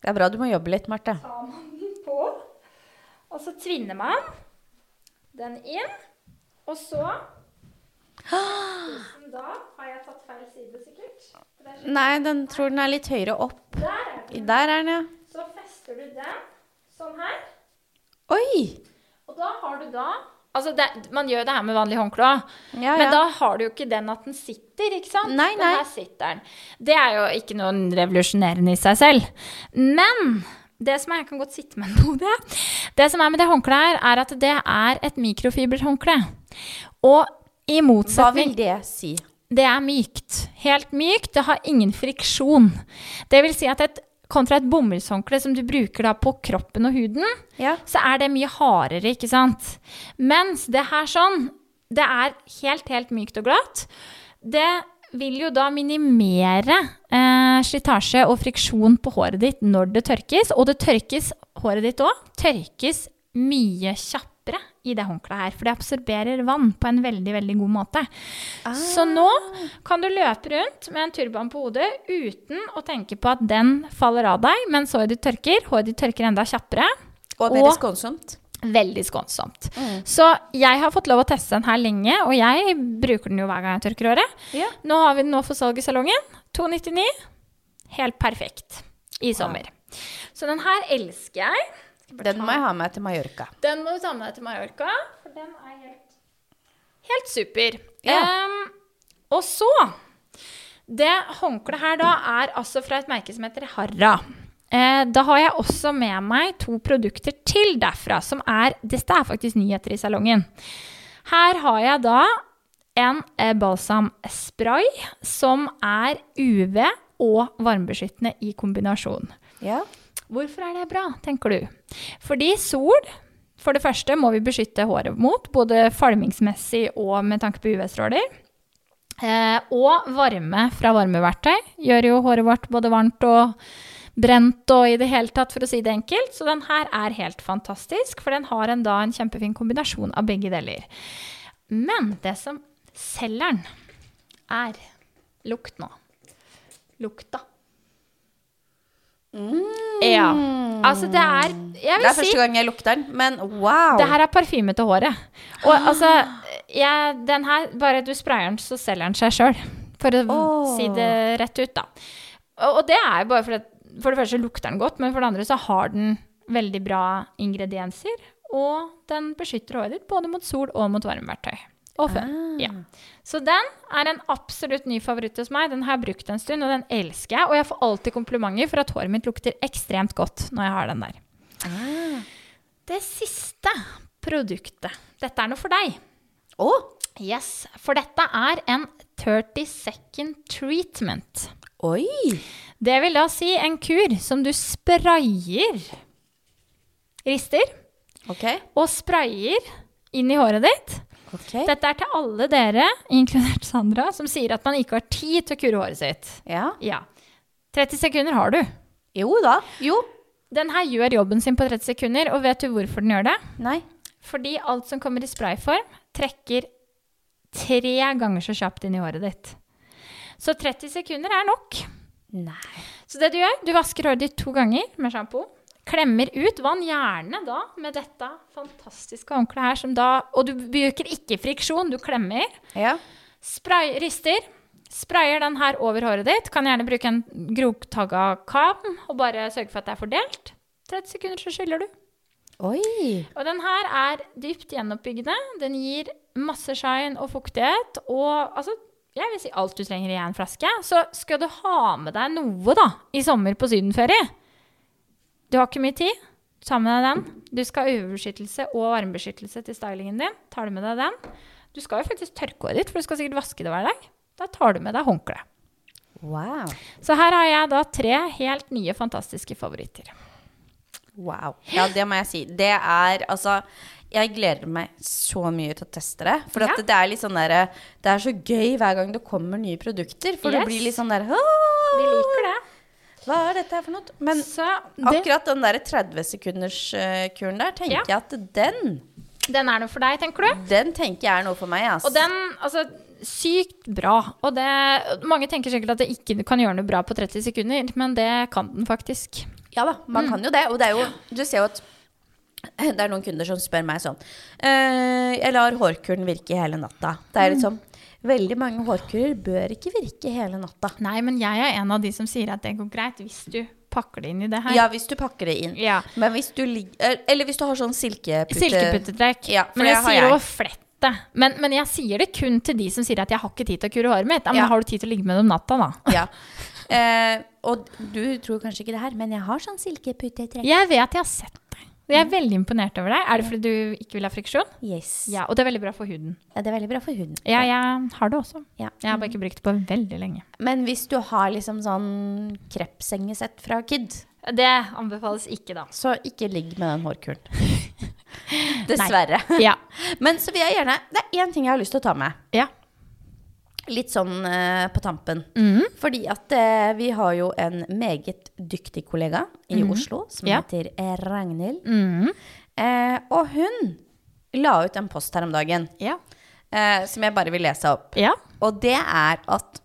Det er bra du må jobbe litt, Marte. tar man den på, og så tvinner man den inn, og så Da har jeg tatt feil side, sikkert. Er Nei, den tror den er litt høyere opp. Der er den. Der er den, ja. Så fester du den sånn her. Oi! Og da har du da Altså, det, man gjør det her med vanlig håndkle òg. Ja, Men ja. da har du jo ikke den at den sitter, ikke sant? Nei, nei. her sitter den. Det er jo ikke noe revolusjonerende i seg selv. Men det som er, jeg kan godt sitte med den det. Det som er med det håndkleet her, er at det er et mikrofiberhåndkle. Og i motsetning Hva vil det si? Det er mykt. Helt mykt. Det har ingen friksjon. Det vil si at et kontra et bomullshåndkle som du bruker da på kroppen og huden, Ja. så er det mye hardere, ikke sant? Mens det her sånn, det er helt, helt mykt og glatt. Det vil jo da minimere eh, slitasje og friksjon på håret ditt når det tørkes. Og det tørkes, håret ditt òg, tørkes mye kjappere i det håndkleet her. For det absorberer vann på en veldig, veldig god måte. Så nå kan du løpe rundt med en turban på hodet uten å tenke på at den faller av deg mens håret ditt tørker. Håret ditt tørker enda kjappere. Og veldig skånsomt. Veldig skånsomt. Så jeg har fått lov å teste den her lenge, og jeg bruker den jo hver gang jeg tørker håret. Yeah. Nå har vi den nå for salg i salongen. 299. Helt perfekt i sommer. Så den her elsker jeg. Den må jeg ha med til Mallorca. Den må du ta med deg til Mallorca, for den er helt, helt super. Ja. Um, og så Det håndkleet her da er altså fra et merke som heter Harra. Eh, da har jeg også med meg to produkter til derfra, som er Dette er faktisk nyheter i salongen. Her har jeg da en eh, balsamspray som er UV og varmebeskyttende i kombinasjon. Ja. Hvorfor er det bra, tenker du? Fordi sol, for det første, må vi beskytte håret mot, både falmingsmessig og med tanke på UV-stråler. Eh, og varme fra varmeverktøy gjør jo håret vårt både varmt og brent og i det hele tatt, for å si det enkelt. Så den her er helt fantastisk, for den har en, da en kjempefin kombinasjon av begge deler. Men det som selger den, er lukt nå. Lukta. Ja. Altså, det er Det er første si gang jeg lukter den, men wow. det her er parfyme til håret. Og altså, jeg, den her, bare du sprayer den, så selger den seg sjøl. For å oh. si det rett ut, da. Og, og det er bare fordi For det første lukter den godt, men for det andre så har den veldig bra ingredienser. Og den beskytter håret ditt både mot sol og mot varmeverktøy. Og før. Ah. Ja. Så den er en absolutt ny favoritt hos meg. Den har jeg brukt en stund, og den elsker jeg. Og jeg får alltid komplimenter for at håret mitt lukter ekstremt godt når jeg har den der. Ah. Det siste produktet. Dette er noe for deg. Å, Yes, for dette er en 30 second treatment. oi. Det vil da si en kur som du sprayer rister Okay. og sprayer inn i håret ditt. Ok. Dette er til alle dere, inkludert Sandra, som sier at man ikke har tid til å kure håret sitt. Ja. Ja. 30 sekunder har du. Jo da. Jo. Den her gjør jobben sin på 30 sekunder, og vet du hvorfor den gjør det? Nei. Fordi alt som kommer i sprayform, trekker tre ganger så kjapt inn i håret ditt. Så 30 sekunder er nok. Nei. Så det du gjør, du vasker håret ditt to ganger med sjampo. Klemmer ut vann, gjerne da med dette fantastiske håndkleet her, som da Og du bruker ikke friksjon, du klemmer. Ja. Spray, rister. Sprayer den her over håret ditt. Kan gjerne bruke en grovtagga kam og bare sørge for at det er fordelt. 30 sekunder, så skyller du. Oi. Og den her er dypt gjenoppbyggende. Den gir masse shine og fuktighet. Og altså, jeg vil si alt du trenger i en flaske. Så skal du ha med deg noe da, i sommer på sydenferie Du har ikke mye tid. Ta med deg den. Du skal ha UV-beskyttelse og varmebeskyttelse til stylingen din. Tar du med deg den. Du skal jo faktisk tørke håret ditt, for du skal sikkert vaske det hver dag. Da tar du med deg håndkle. Wow. Så her har jeg da tre helt nye, fantastiske favoritter. Wow. Ja, det må jeg si. Det er altså Jeg gleder meg så mye til å teste det. For Ja. det er litt sånn derre Det er så gøy hver gang det kommer nye produkter. For Yes. det blir litt sånn der Vi liker det. Hva er dette her for noe? Men Så akkurat den der 30-sekunders-kuren der, tenker Ja. jeg at den den er noe for deg, tenker du? Den tenker jeg er noe for meg, altså. Og den, altså, sykt bra. Og det, mange tenker sikkert at det ikke kan gjøre noe bra på 30 sekunder, men det kan den faktisk. Ja da, man kan jo det. Og det er jo Du ser jo at det er noen kunder som spør meg sånn eh, Jeg lar hårkuren virke hele natta. Det er liksom Veldig mange hårkurer bør ikke virke hele natta. Nei, men jeg er en av de som sier at det går greit hvis du pakker det inn i det her. Ja, hvis du pakker det inn. Ja. Men hvis du ligger Eller hvis du har sånn silkepute... Silkeputtetrekk. Ja, men jeg sier jeg. flett. Men, men jeg sier det kun til de som sier at jeg har ikke tid til å kure håret mitt. Ja, men Ja. har du tid til å ligge med det om natta, da? Ja. Eh, og du tror kanskje ikke det her, men jeg har sånn silkeputtetrekk. Jeg vet jeg har sett. Jeg er veldig imponert over deg. Er det fordi du ikke vil ha friksjon? Yes. Ja, og det er veldig bra for huden. Ja, Det er veldig bra for huden. Ja, jeg har det også. Ja. Jeg har bare ikke brukt det på veldig lenge. Men hvis du har liksom sånn krepsengesett fra Kid, Det anbefales ikke, da. så ikke ligg med den hårkuren. Dessverre. Ja. Men så vil jeg gjerne Det er én ting jeg har lyst til å ta med. ja. Litt sånn eh, på tampen. Mm. Fordi at eh, vi har jo en meget dyktig kollega i Oslo som Ja. heter eh, Ragnhild. Mm. Eh, og hun la ut en post her om dagen Ja. eh, som jeg bare vil lese opp. ja. Og det er at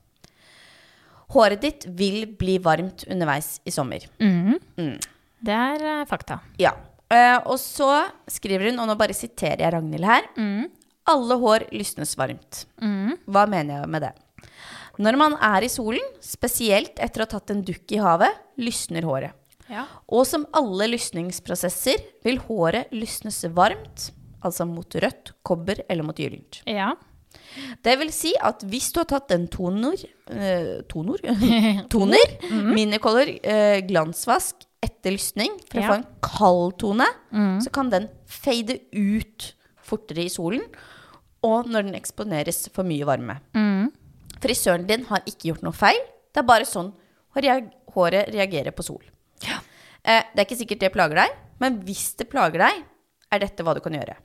håret ditt vil bli varmt underveis i sommer. Mhm. Mm. Det er eh, fakta. Ja. Og så skriver hun, og nå bare siterer jeg Ragnhild her Mhm. Alle hår lysnes varmt. Mm. Hva mener jeg med det? Når man er i solen, spesielt etter å ha tatt en dukk i havet, lysner håret. Ja. Og som alle lysningsprosesser vil håret lysnes varmt, altså mot rødt, kobber eller mot gyllent. Ja. Det vil si at hvis du har tatt en toner, eh, toner? toner, minicolor, eh, glansvask etter lysning for Ja. å få en kald tone, så kan den fade ut fortere i solen, og når den eksponeres for mye varme. Mm. Frisøren din har ikke gjort noe feil, det er bare sånn håret reagerer på sol. Ja. det er ikke sikkert det plager deg, men hvis det plager deg, er dette hva du kan gjøre.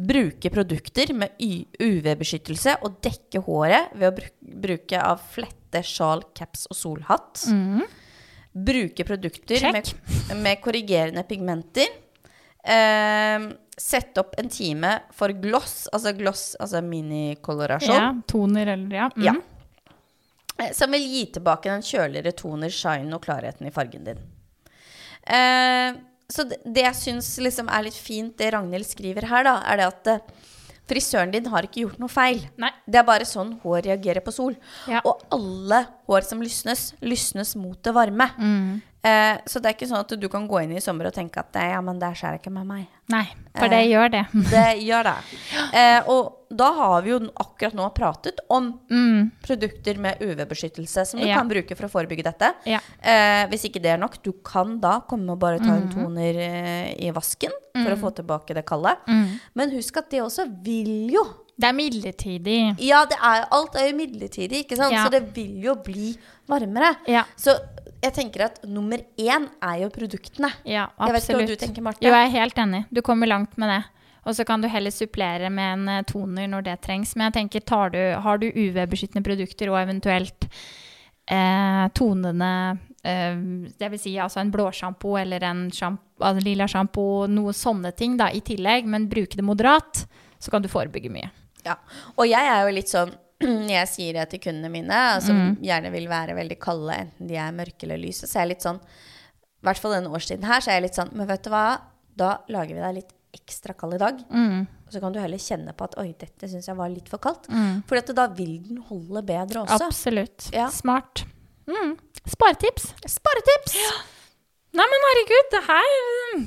Bruke produkter med UV-beskyttelse og dekke håret ved å bruke av flette, sjal, caps og solhatt. Bruke produkter med, med korrigerende pigmenter. Eh, sette opp en time for gloss, altså gloss, altså minikolorasjon. ja. Toner eller ja. Mm. Ja. Eh, Som vil gi tilbake den kjøligere toner, shine og klarheten i fargen din. Eh, så det, det jeg syns liksom er litt fint, det Ragnhild skriver her, da, er det at eh, frisøren din har ikke gjort noe feil. Nei. Det er bare sånn hår reagerer på sol. Ja. Og alle hår som lysnes, lysnes mot det varme. Mhm. Eh, så det er ikke sånn at du kan gå inn i sommer og tenke at ja, men det skjer ikke med meg. Nei, for det Eh. gjør det. Det gjør det. Eh, og da har vi jo akkurat nå pratet om Mm. produkter med UV-beskyttelse som du Ja. kan bruke for å forebygge dette. Ja. Eh, hvis ikke det er nok, du kan da komme og bare ta en toner eh, i vasken for å få tilbake det kalde. Mm. Men husk at det også vil jo Det er midlertidig. Ja, det er, alt er jo midlertidig, ikke sant? Ja. Så det vil jo bli varmere. Ja. Så jeg tenker at nummer én er jo produktene. Ja, absolutt. Jeg vet ikke hva du tenker, Marte. Jo, jeg er helt enig. Du kommer langt med det. Og så kan du heller supplere med en eh, toner når det trengs. Men jeg tenker, tar du, har du UV-beskyttende produkter og eventuelt eh, tonene eh, Det vil si altså en blåsjampo eller en sjamp- altså lilla sjampo, noe sånne ting da i tillegg, men bruke det moderat, så kan du forebygge mye. Ja. Og jeg er jo litt sånn jeg sier det til kundene mine, som gjerne vil være veldig kalde, enten de er mørke eller lyse, så er jeg litt sånn I hvert fall denne årstiden her, så er jeg litt sånn Men vet du hva? Da lager vi deg litt ekstra kald i dag. Mm. Og så kan du heller kjenne på at oi, dette syns jeg var litt for kaldt. For da vil den holde bedre også. Absolutt. Ja. Smart. Mm. Sparetips. Sparetips! Nei, men herregud, det her mm,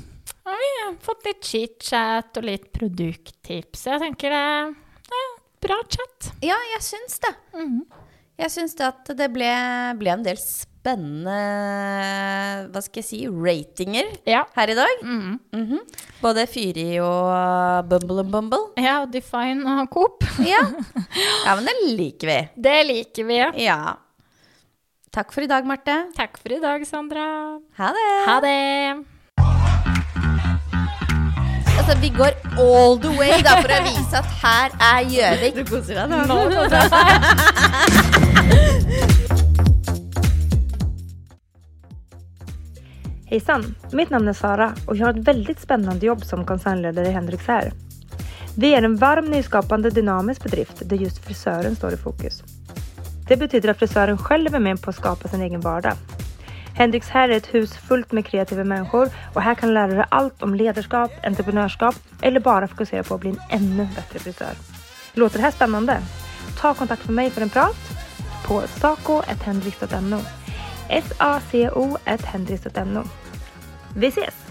har vi fått litt chit-chat og litt produkttips. Jeg tenker det er bra chat. Ja, jeg syns det. Mhm. Jeg syns det at det ble, ble en del spennende Hva skal jeg si ratinger Ja. her i dag. Mm. Mm -hmm. Både Fyri og Bumble and Bumble. Ja, og Define og Coop. Ja. ja, men det liker vi. Det liker vi. Ja. Takk for i dag, Marte. Takk for i dag, Sandra. Ha det. Ha det. Altså, vi går all the way da, for å vise at her er Gjøvik. Du koser deg nå. Hejsan! Mitt navn er Sara og jeg har et veldig spennende jobb som konsernleder i Hendrix her. Vi er en varm, nyskapende, dynamisk bedrift der just frisøren står i fokus. Det betyder at frisøren selv er med på å skapa sin egen vardag. Hendrix her är ett hus fullt med kreativa människor och här kan du lära dig allt om ledarskap, entreprenörskap eller bara fokusera på att bli en ännu bättre frisör. Låter det här spännande? Ta kontakt med mig för en prat på saco.hendrix.no S-A-C-O.hendrix.no Vi ses!